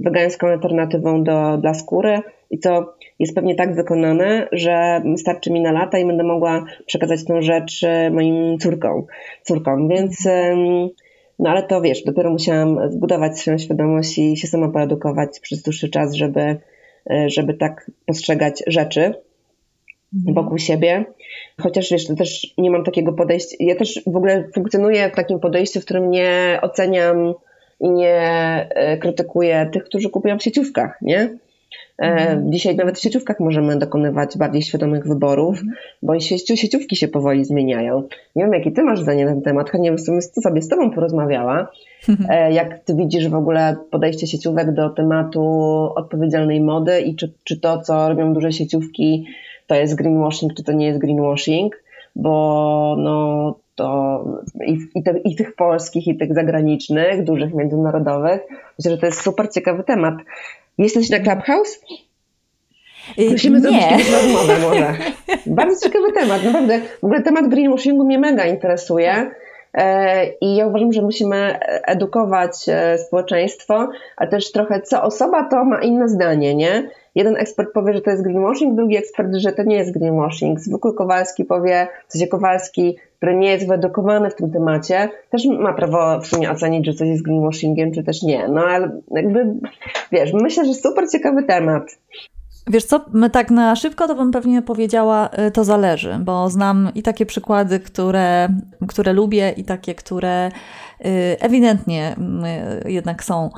wegańską alternatywą do, dla skóry i to jest pewnie tak wykonane, że starczy mi na lata i będę mogła przekazać tę rzecz e, moim córkom. córkom. Więc no ale to wiesz, dopiero musiałam zbudować swoją świadomość i się sama poedukować przez dłuższy czas, żeby, e, żeby tak postrzegać rzeczy mhm. wokół siebie. Chociaż wiesz, to też nie mam takiego podejścia. Ja też w ogóle funkcjonuję w takim podejściu, w którym nie oceniam i nie e, krytykuję tych, którzy kupują w sieciówkach, nie? Mhm. Dzisiaj nawet w sieciówkach możemy dokonywać bardziej świadomych wyborów, mhm. bo i sieciówki się powoli zmieniają. Nie wiem, jaki ty masz zdanie na ten temat, chętnie bym sobie z tobą porozmawiała. Mhm. E, jak ty widzisz w ogóle podejście sieciówek do tematu odpowiedzialnej mody i czy, czy to, co robią duże sieciówki, to jest greenwashing, czy to nie jest greenwashing? Bo no, to i, i, te, i, tych polskich, i tych zagranicznych, dużych, międzynarodowych. Myślę, że to jest super ciekawy temat. Jesteś na Clubhouse? Y, Musimy zrobić kiedyś rozmowę może. Bardzo ciekawy temat, naprawdę. W ogóle temat greenwashingu mnie mega interesuje. E, I ja uważam, że musimy edukować e, społeczeństwo, a też trochę co osoba to ma inne zdanie, nie? Jeden ekspert powie, że to jest greenwashing, drugi ekspert, że to nie jest greenwashing. Zwykły Kowalski powie, w sensie Kowalski, który nie jest wyedukowany w tym temacie, też ma prawo w sumie ocenić, że coś jest greenwashingiem, czy też nie. No ale jakby, wiesz, myślę, że super ciekawy temat. Wiesz co, my tak na szybko to bym pewnie powiedziała, y, to zależy, bo znam i takie przykłady, które, które lubię, i takie, które y, ewidentnie y, jednak są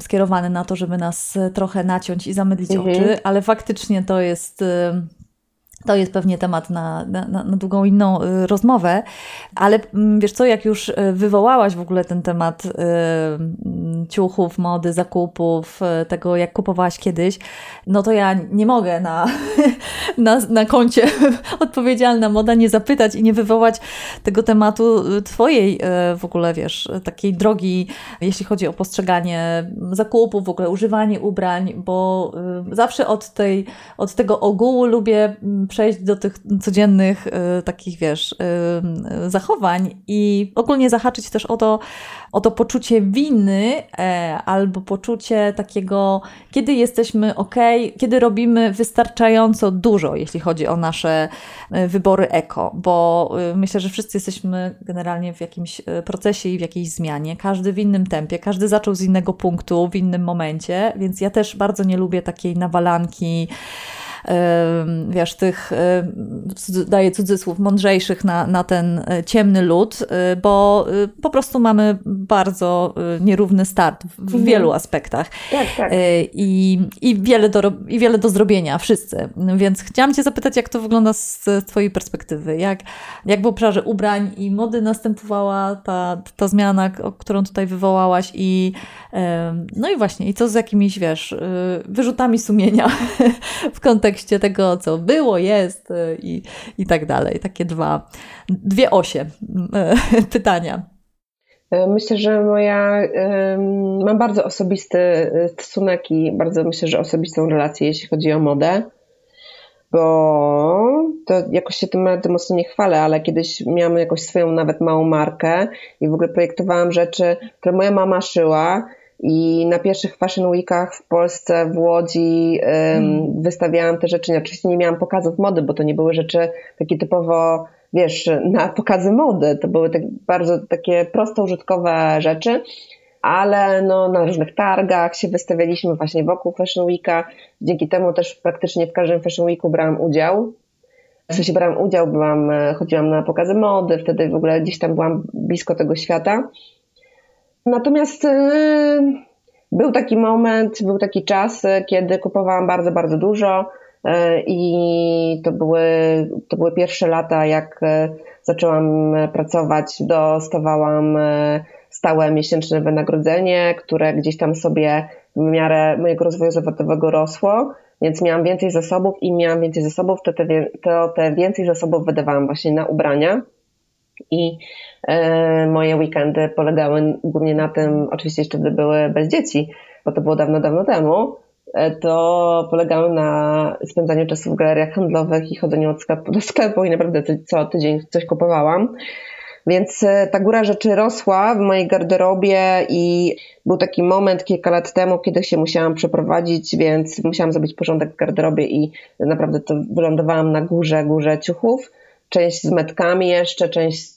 skierowane na to, żeby nas trochę naciąć i zamydlić mhm. oczy, ale faktycznie to jest to jest pewnie temat na, na, na, długą inną y, rozmowę, ale mm, wiesz co, jak już y, wywołałaś w ogóle ten temat y, mm, ciuchów, mody, zakupów, tego jak kupowałaś kiedyś, no to ja nie mogę na, na, na koncie odpowiedzialna moda nie zapytać i nie wywołać tego tematu Twojej w ogóle, wiesz, takiej drogi, jeśli chodzi o postrzeganie zakupów, w ogóle używanie ubrań, bo zawsze od, tej, od tego ogółu lubię mm, przejść do tych codziennych y, takich, wiesz, y, y, zachowań i ogólnie zahaczyć też o to, o to poczucie winy e, albo poczucie takiego, kiedy jesteśmy ok, kiedy robimy wystarczająco dużo, jeśli chodzi o nasze e, wybory eko, bo e, myślę, że wszyscy jesteśmy generalnie w jakimś procesie i w jakiejś zmianie, każdy w innym tempie, każdy zaczął z innego punktu, w innym momencie, więc ja też bardzo nie lubię takiej nawalanki wiesz, tych, daję cudzysłów, mądrzejszych na, na ten e, ciemny lud, e, bo e, po prostu mamy bardzo nierówny start w mhm. wielu aspektach. Tak, tak. I, i, wiele do, I wiele do zrobienia, wszyscy. Więc chciałam Cię zapytać, jak to wygląda z, z Twojej perspektywy? Jak, jak w obszarze ubrań i mody następowała ta, ta zmiana, którą tutaj wywołałaś i no i właśnie, i co z jakimiś, wiesz, wyrzutami sumienia w kontekście kontekście tego, co było, jest y, i, i tak dalej. Takie dwa, dwie osie y, pytania. E, myślę, że moja, mam bardzo osobisty y, stosunek i bardzo myślę, że osobistą relację, jeśli chodzi o modę, bo to jakoś się tym, tym mocno nie chwalę, ale kiedyś miałam jakąś swoją nawet małą markę i w ogóle projektowałam rzeczy, które moja mama szyła i na pierwszych Fashion Weekach w Polsce, w Łodzi mm. wystawiałam te rzeczy. Oczywiście nie miałam pokazów mody, bo to nie były rzeczy takie typowo, wiesz, na pokazy mody. To były tak bardzo takie prosto użytkowe rzeczy, ale no, na różnych targach się wystawialiśmy właśnie wokół Fashion Weeka. Dzięki temu też praktycznie w każdym Fashion Weeku brałam udział. W sensie brałam udział, byłam, chodziłam na pokazy mody, wtedy w ogóle gdzieś tam byłam blisko tego świata. Natomiast y, był taki moment, był taki czas, kiedy kupowałam bardzo, bardzo dużo y, i to były, to były pierwsze lata, jak y, zaczęłam pracować, dostawałam stałe miesięczne wynagrodzenie, które gdzieś tam sobie w miarę mojego rozwoju zawodowego rosło, więc miałam więcej zasobów i miałam więcej zasobów, to te, to te więcej zasobów wydawałam właśnie na ubrania. I moje weekendy polegały głównie na tym, oczywiście jeszcze wtedy były bez dzieci, bo to było dawno, dawno temu, e, to polegały na spędzaniu czasu w galeriach handlowych i chodzeniu od sklepu do sklepu i naprawdę co tydzień coś kupowałam. Więc e, ta góra rzeczy rosła w mojej garderobie i był taki moment kilka lat temu, kiedy się musiałam przeprowadzić, więc musiałam zrobić porządek w garderobie i naprawdę to wylądowałam na górze, górze ciuchów. Część z metkami jeszcze, część,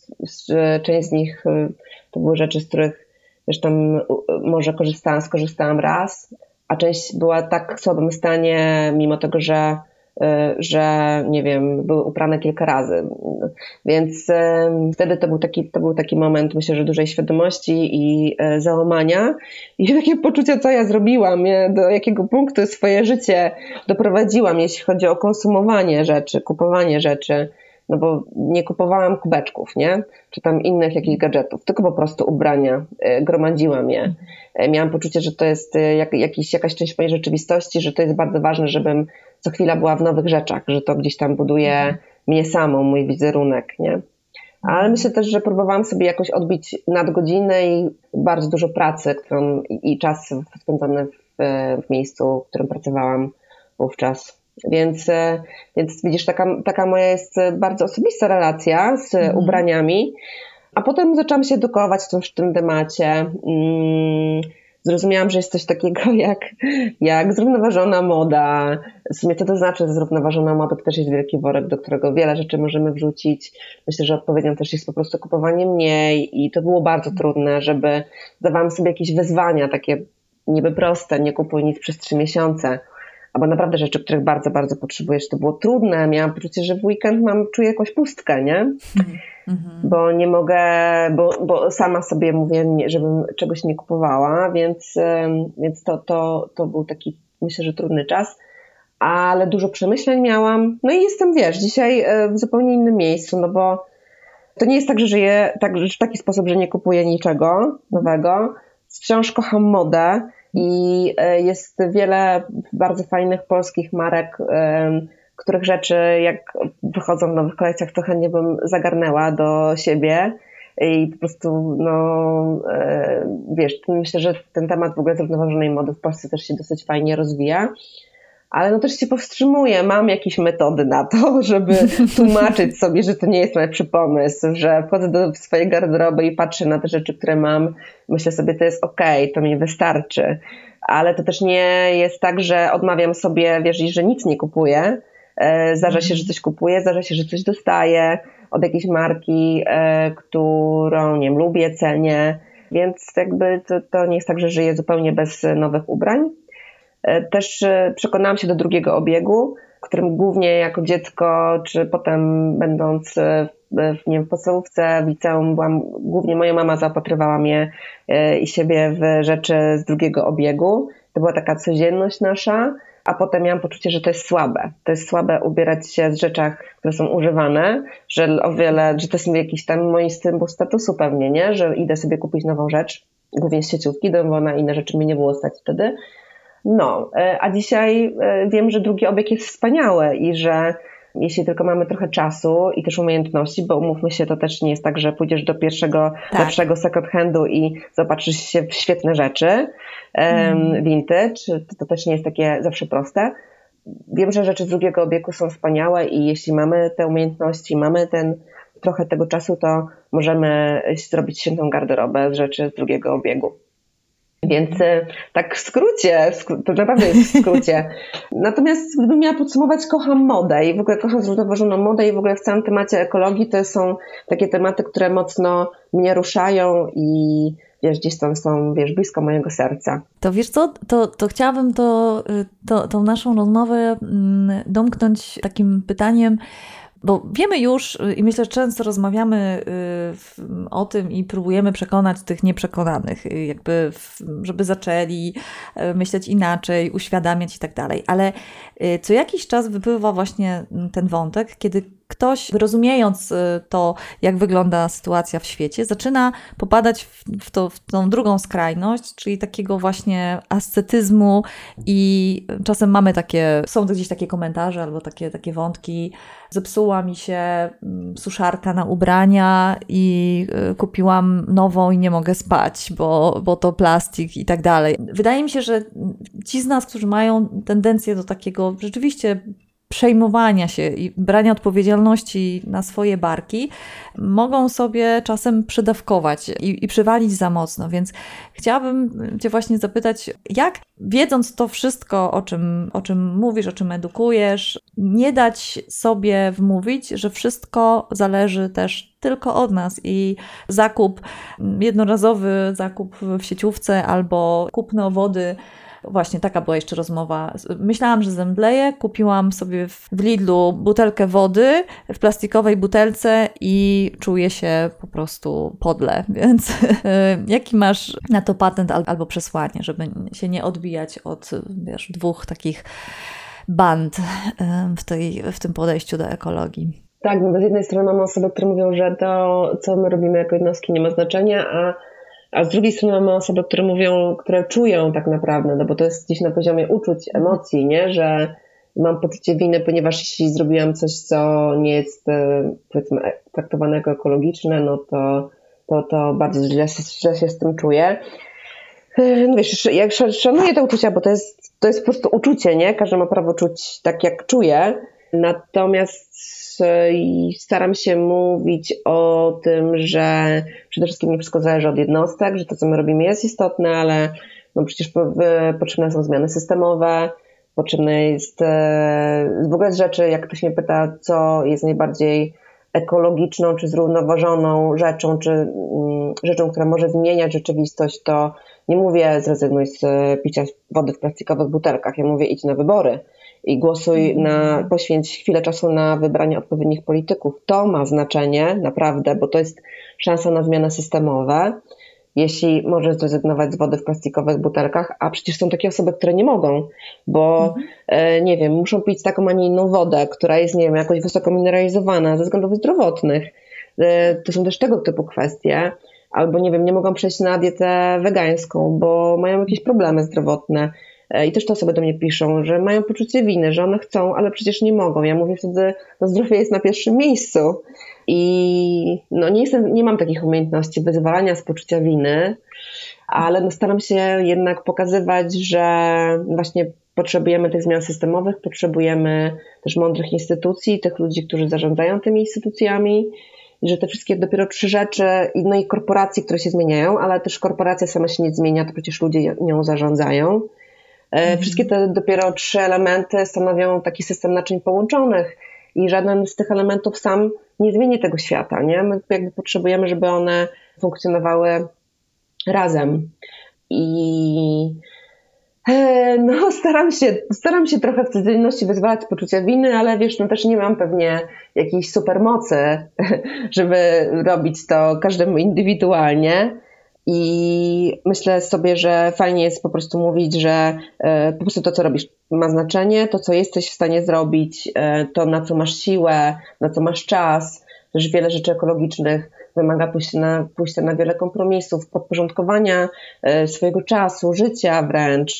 część z nich e, to były rzeczy, z których zresztą może korzystałam, skorzystałam raz, a część była tak w słabym stanie, mimo tego, że Y, że nie wiem, były uprane kilka razy. Więc y, wtedy to był taki, to był taki moment, myślę, że dużej świadomości i y, załamania i takie poczucie, co ja zrobiłam, do jakiego punktu swoje życie doprowadziłam, jeśli chodzi o konsumowanie rzeczy, kupowanie rzeczy no bo nie kupowałam kubeczków, nie? Czy tam innych jakichś gadżetów, tylko po prostu ubrania, gromadziłam je. Miałam poczucie, że to jest jak, jakiś, jakaś część mojej rzeczywistości, że to jest bardzo ważne, żebym co chwila była w nowych rzeczach, że to gdzieś tam buduje mnie samą, mój wizerunek, nie? Ale myślę też, że próbowałam sobie jakoś odbić nadgodziny i bardzo dużo pracy, którą i, i czas spędzony w, w miejscu, w którym pracowałam wówczas. Więc, więc widzisz, taka, taka moja jest bardzo osobista relacja z mhm. ubraniami. A potem zaczęłam się edukować w tym, temacie. Mm, zrozumiałam, że jest coś takiego jak, jak zrównoważona moda. W sumie co to znaczy zrównoważona moda? To też jest wielki worek, do którego wiele rzeczy możemy wrzucić. Myślę, że odpowiedzią też jest po prostu kupowanie mniej i to było bardzo trudne, żeby dawałam sobie jakieś wyzwania takie niby proste, nie kupuj nic przez trzy miesiące albo naprawdę rzeczy, których bardzo, bardzo potrzebujesz. To było trudne. Miałam poczucie, że w weekend mam, czuję jakąś pustkę, nie? Mm-hmm. Bo nie mogę, bo, bo sama sobie mówię, żebym czegoś nie kupowała, więc, więc to, to, to był taki, myślę, że trudny czas. Ale dużo przemyśleń miałam. No i jestem, wiesz, dzisiaj e, w zupełnie innym miejscu, no bo to nie jest tak, że żyję tak, w taki sposób, że nie kupuję niczego nowego. Wciąż kocham modę i e, jest wiele bardzo fajnych polskich marek, których rzeczy, jak wychodzą w nowych kolekcjach, to chętnie bym zagarnęła do siebie. I po prostu, no, e, wiesz, myślę, że ten temat w ogóle zrównoważonej mody w Polsce też się dosyć fajnie rozwija ale no też się powstrzymuję. Mam jakieś metody na to, żeby tłumaczyć sobie, że to nie jest najlepszy pomysł, że wchodzę do swojej garderoby i patrzę na te rzeczy, które mam. Myślę sobie, to jest ok, to mi wystarczy. Ale to też nie jest tak, że odmawiam sobie, wiesz, że nic nie kupuję. E, zdarza się, że coś kupuję, zdarza się, że coś dostaję od jakiejś marki, e, którą nie wiem, lubię, cenię. Więc jakby to, to nie jest tak, że żyję zupełnie bez nowych ubrań. E, też e, przekonałam się do drugiego obiegu, którym głównie jako dziecko, czy potem będąc e, w, nie wiem, w podstawówce, w liceum, byłam, głównie moja mama zaopatrywała mnie i siebie w rzeczy z drugiego obiegu. To była taka codzienność nasza, a potem miałam poczucie, że to jest słabe. To jest słabe ubierać się z rzeczach, które są używane, że o wiele, że to jest jakiś tam mój symbol statusu pewnie, nie? Że idę sobie kupić nową rzecz, głównie z sieciówki, bo na inne rzeczy mi nie było stać wtedy. No, e, a dzisiaj e, wiem, że drugi obieg jest wspaniały i że jeśli tylko mamy trochę czasu i też umiejętności, bo umówmy się, to też nie jest tak, że pójdziesz do pierwszego tak. lepszego second handu i zobaczysz się w świetne rzeczy mm. vintage, to, to też nie jest takie zawsze proste. Wiem, że rzeczy z drugiego obiegu są wspaniałe i jeśli mamy te umiejętności, mamy ten trochę tego czasu, to możemy zrobić świętą garderobę z rzeczy z drugiego obiegu. Więc e, tak w skrócie, to naprawdę jest w skrócie. Natomiast gdybym miała podsumować, kocham modę i w ogóle kocham zrównoważoną modę i w ogóle w całym temacie ekologii to są takie tematy, które mocno mnie ruszają i wiesz, gdzieś tam są, wiesz, blisko mojego serca. To wiesz co, to, to chciałabym to, y, to, tą naszą rozmowę mm, domknąć takim pytaniem, bo wiemy już y, i myślę, że często rozmawiamy y, o tym i próbujemy przekonać tych nieprzekonanych, y, jakby, żeby zaczęli myśleć inaczej, uświadamiać i tak dalej. Ale co jakiś czas wypływa właśnie ten wątek, kiedy ktoś, rozumiejąc y, to, jak wygląda sytuacja w świecie, zaczyna popadać w, to, w tą drugą skrajność, czyli takiego właśnie ascetyzmu i czasem mamy takie, są gdzieś takie komentarze albo takie, takie wątki, zepsuła mi się mm, suszarka na ubrania i y, kupiłam nową i nie mogę spać, bo, bo to plastik i tak dalej. Wydaje mi się, że ci z nas, którzy mają tendencję do takiego rzeczywiście przejmowania się i brania odpowiedzialności na swoje barki, mogą sobie czasem przedawkować i, i przywalić za mocno. Więc chciałabym Cię właśnie zapytać, jak wiedząc to wszystko, o czym, o czym mówisz, o czym edukujesz, nie dać sobie wmówić, że wszystko zależy też tylko od nas i zakup, jednorazowy zakup w sieciówce albo kupno wody Właśnie taka była jeszcze rozmowa. Myślałam, że zemdleję, kupiłam sobie w Lidlu butelkę wody w plastikowej butelce i czuję się po prostu podle. Więc jaki masz na to patent albo przesłanie, żeby się nie odbijać od wiesz, dwóch takich band w, tej, w tym podejściu do ekologii? Tak, bo z jednej strony mamy osoby, które mówią, że to, co my robimy jako jednostki, nie ma znaczenia, a a z drugiej strony mamy osoby, które mówią, które czują tak naprawdę, no bo to jest gdzieś na poziomie uczuć, emocji, nie? Że mam poczucie winy, ponieważ jeśli zrobiłam coś, co nie jest e, powiedzmy traktowane jako ekologiczne, no to, to, to bardzo źle, źle się z tym czuję. E, no wiesz, jak szanuję te uczucia, bo to jest, to jest po prostu uczucie, nie? Każdy ma prawo czuć tak, jak czuje. Natomiast i staram się mówić o tym, że przede wszystkim nie wszystko zależy od jednostek, że to, co my robimy jest istotne, ale no przecież potrzebne są zmiany systemowe, potrzebne jest e, w ogóle rzeczy, jak ktoś mnie pyta, co jest najbardziej ekologiczną czy zrównoważoną rzeczą, czy mm, rzeczą, która może zmieniać rzeczywistość, to nie mówię zrezygnuj z picia wody w plastikowych butelkach, ja mówię idź na wybory i głosuj na, poświęć chwilę czasu na wybranie odpowiednich polityków. To ma znaczenie, naprawdę, bo to jest szansa na zmiany systemowe. Jeśli możesz zrezygnować z wody w plastikowych butelkach, a przecież są takie osoby, które nie mogą, bo mhm. nie wiem, muszą pić taką, a nie inną wodę, która jest, nie wiem, jakoś wysoko mineralizowana ze względów zdrowotnych. E, to są też tego typu kwestie. Albo nie wiem, nie mogą przejść na dietę wegańską, bo mają jakieś problemy zdrowotne I też te osoby do mnie piszą, że mają poczucie winy, że one chcą, ale przecież nie mogą. Ja mówię wtedy, no zdrowie jest na pierwszym miejscu. I no nie, jestem, nie mam takich umiejętności wyzwalania z poczucia winy, ale no staram się jednak pokazywać, że właśnie potrzebujemy tych zmian systemowych, potrzebujemy też mądrych instytucji, tych ludzi, którzy zarządzają tymi instytucjami i że te wszystkie dopiero trzy rzeczy, no i korporacje, które się zmieniają, ale też korporacja sama się nie zmienia, to przecież ludzie nią zarządzają. E, mhm. Wszystkie te dopiero trzy elementy stanowią taki system naczyń połączonych i żaden z tych elementów sam nie zmieni tego świata, nie? My jakby potrzebujemy, żeby one funkcjonowały razem. I e, no, staram się, staram się trochę w codzienności wyzwalać poczucie winy, ale wiesz, no też nie mam pewnie jakiejś supermocy, żeby robić to każdemu indywidualnie. I myślę sobie, że fajnie jest po prostu mówić, że e, po prostu to, co robisz, ma znaczenie, to, co jesteś w stanie zrobić, e, to, na co masz siłę, na co masz czas. Też wiele rzeczy ekologicznych wymaga pójścia na, pójścia na wiele kompromisów, podporządkowania e, swojego czasu, życia wręcz.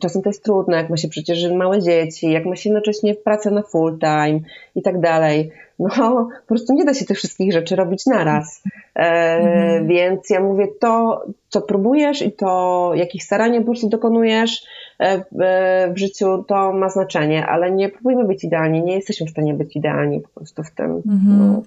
Czasem to jest trudne, jak ma się przecież małe dzieci, jak ma się jednocześnie pracę na full time i tak dalej no po prostu nie da się tych wszystkich rzeczy robić naraz. E, mhm. Więc ja mówię, to co próbujesz i to jakich starań po prostu dokonujesz e, w życiu, to ma znaczenie, ale nie próbujmy być idealni, nie jesteśmy w stanie być idealni po prostu w tym. Mhm. No.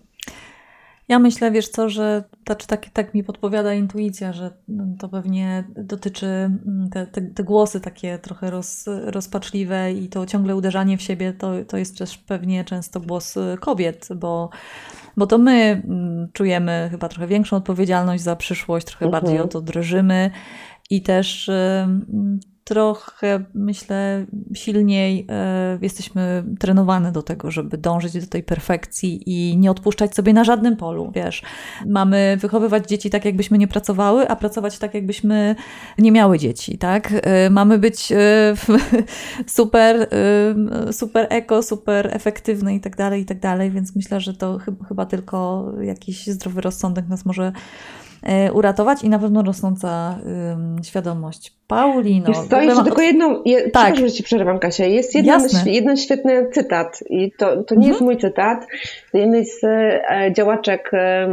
Ja myślę, wiesz co, że to, czy tak, tak mi podpowiada intuicja, że to pewnie dotyczy mm, te, te, te, głosy takie trochę roz, rozpaczliwe i to ciągle uderzanie w siebie, to, to jest też pewnie często głos kobiet, bo, bo to my mm, czujemy chyba trochę większą odpowiedzialność za przyszłość, trochę mhm. bardziej o to drżymy i też trochę, myślę, silniej e, jesteśmy trenowane do tego, żeby dążyć do tej perfekcji i nie odpuszczać sobie na żadnym polu, wiesz. Mamy wychowywać dzieci tak, jakbyśmy nie pracowały, a pracować tak, jakbyśmy nie miały dzieci, tak? E, mamy być e, super, super eko, super efektywne i tak dalej, i tak dalej, więc myślę, że to chyba tylko jakiś zdrowy rozsądek nas może uratować i na pewno rosnąca świadomość. Paulino. Wiesz co, jeszcze tylko jedną, je, tak. że Ci przerywam Kasia, jest jeden, jeden świetny cytat i to, to nie mhm. jest mój cytat, jednej z e, działaczek e,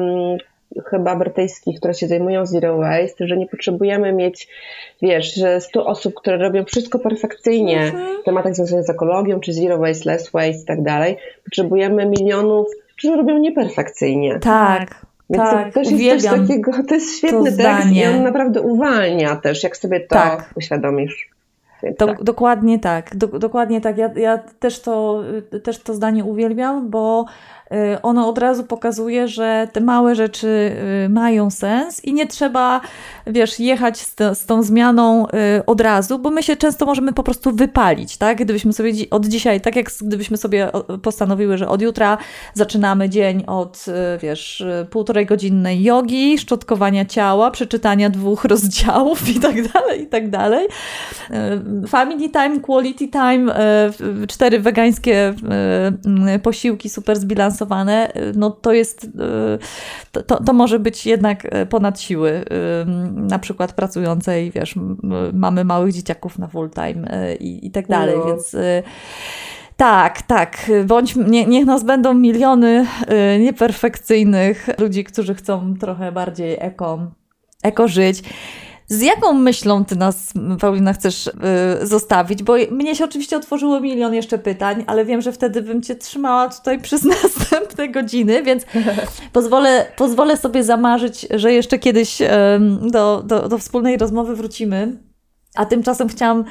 chyba brytyjskich, które się zajmują zero waste, że nie potrzebujemy mieć, wiesz, że 100 osób, które robią wszystko perfekcyjnie mhm. w tematach związanych z ekologią, czy zero waste, less waste i tak dalej. Potrzebujemy milionów, którzy robią nieperfekcyjnie. Tak. Więc tak, to też jest coś takiego, to jest świetny to tekst i on naprawdę uwalnia też, jak sobie to tak. uświadomisz. Do, tak. Dokładnie tak, do, dokładnie tak. Ja, ja też, to, też to zdanie uwielbiam, bo ono od razu pokazuje, że te małe rzeczy y, mają sens i nie trzeba, wiesz, jechać z, z tą zmianą y, od razu, bo my się często możemy po prostu wypalić, tak? Gdybyśmy sobie od dzisiaj, tak jak gdybyśmy sobie postanowiły, że od jutra zaczynamy dzień od, wiesz, półtorej godzinnej jogi, szczotkowania ciała, przeczytania dwóch rozdziałów i tak dalej, i tak dalej. Family time, quality time, cztery wegańskie posiłki super zbilansowane no to jest, y, to, to może być jednak y, ponad siły. Y, na przykład pracującej, wiesz, mamy małych dzieciaków na full time i, i tak dalej, no. więc. Tak, tak. Bądź, nie, niech nas będą miliony nieperfekcyjnych ludzi, którzy chcą trochę bardziej eko, eko żyć. Z jaką myślą ty nas, Paulina, chcesz yy, zostawić? Bo mnie się oczywiście otworzyło milion jeszcze pytań, ale wiem, że wtedy bym cię trzymała tutaj przez następne godziny, więc pozwolę, pozwolę sobie zamarzyć, że jeszcze kiedyś yy, do, do, do wspólnej rozmowy wrócimy. A tymczasem chciałam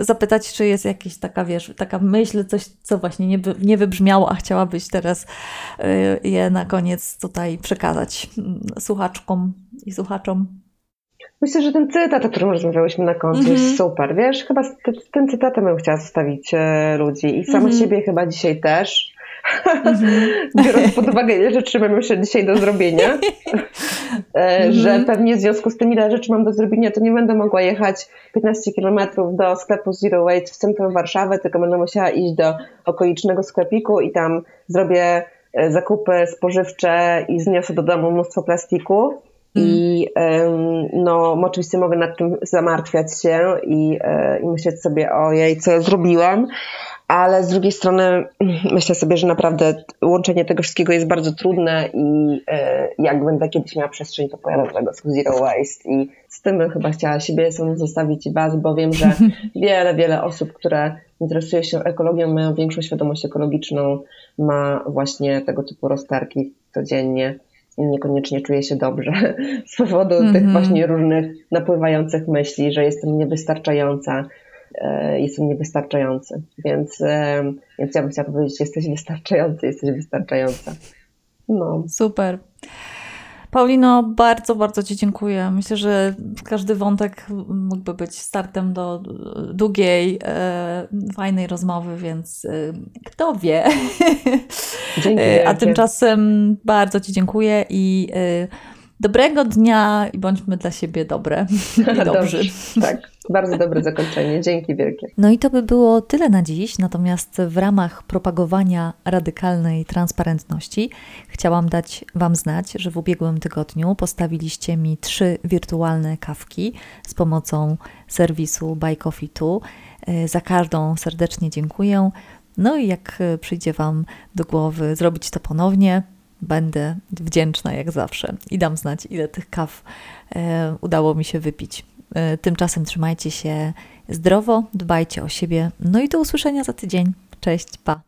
y, zapytać, czy jest jakaś taka, wiesz, taka myśl, coś, co właśnie nie, nie wybrzmiało, a chciałabyś teraz y, je na koniec tutaj przekazać mm, słuchaczkom i słuchaczom. Myślę, że ten cytat, o którym rozmawiałyśmy na końcu, mm -hmm. jest mhm. super. Wiesz, chyba z, z, tym cytatem bym chciała zostawić e, ludzi i sama mm -hmm. siebie chyba dzisiaj też. Mm -hmm. Biorąc pod uwagę, ile rzeczy mam jeszcze dzisiaj do zrobienia, e, że mhm. pewnie w związku z tym, ile rzeczy mam do zrobienia, to nie będę mogła jechać 15 kilometrów do sklepu Zero Waste w centrum Warszawy, tylko będę musiała iść do okolicznego sklepiku i tam zrobię e, zakupy spożywcze i zniosę do domu mnóstwo plastiku i no, oczywiście mogę nad tym zamartwiać się i, e, i myśleć sobie, ojej, co ja zrobiłam, ale z drugiej strony myślę sobie, że naprawdę łączenie tego wszystkiego jest bardzo trudne i e, jak będę kiedyś miała przestrzeń, to pojadę do tego Zero Waste. I z tym bym chyba chciała siebie sam zostawić Was, bo wiem, że wiele, wiele osób, które interesuje się ekologią, mają większą świadomość ekologiczną, ma właśnie tego typu rozterki codziennie niekoniecznie czuję się dobrze z powodu mm -hmm. tych mhm. właśnie różnych napływających myśli, że jestem niewystarczająca, e, jestem niewystarczający. Więc, e, więc ja bym chciała powiedzieć, jesteś wystarczający, jesteś wystarczająca. No. Super. Paulino, bardzo, bardzo Ci dziękuję. Myślę, że każdy wątek mógłby być startem do długiej, e, fajnej rozmowy, więc e, kto wie. Dziękuję. A tymczasem bardzo Ci dziękuję i e, dobrego dnia i bądźmy dla siebie dobre i dobrzy. tak. Bardzo dobre zakończenie. Dzięki wielkie. No i to by było tyle na dziś. Natomiast w ramach propagowania radykalnej transparentności chciałam dać Wam znać, że w ubiegłym tygodniu postawiliście mi trzy wirtualne kawki z pomocą serwisu Buy Coffee 2. E, za każdą serdecznie dziękuję. No i jak przyjdzie Wam do głowy zrobić to ponownie, będę wdzięczna jak zawsze i dam znać, ile tych kaw e, udało mi się wypić. E, tymczasem trzymajcie się zdrowo, dbajcie o siebie. No i do usłyszenia za tydzień. Cześć, pa.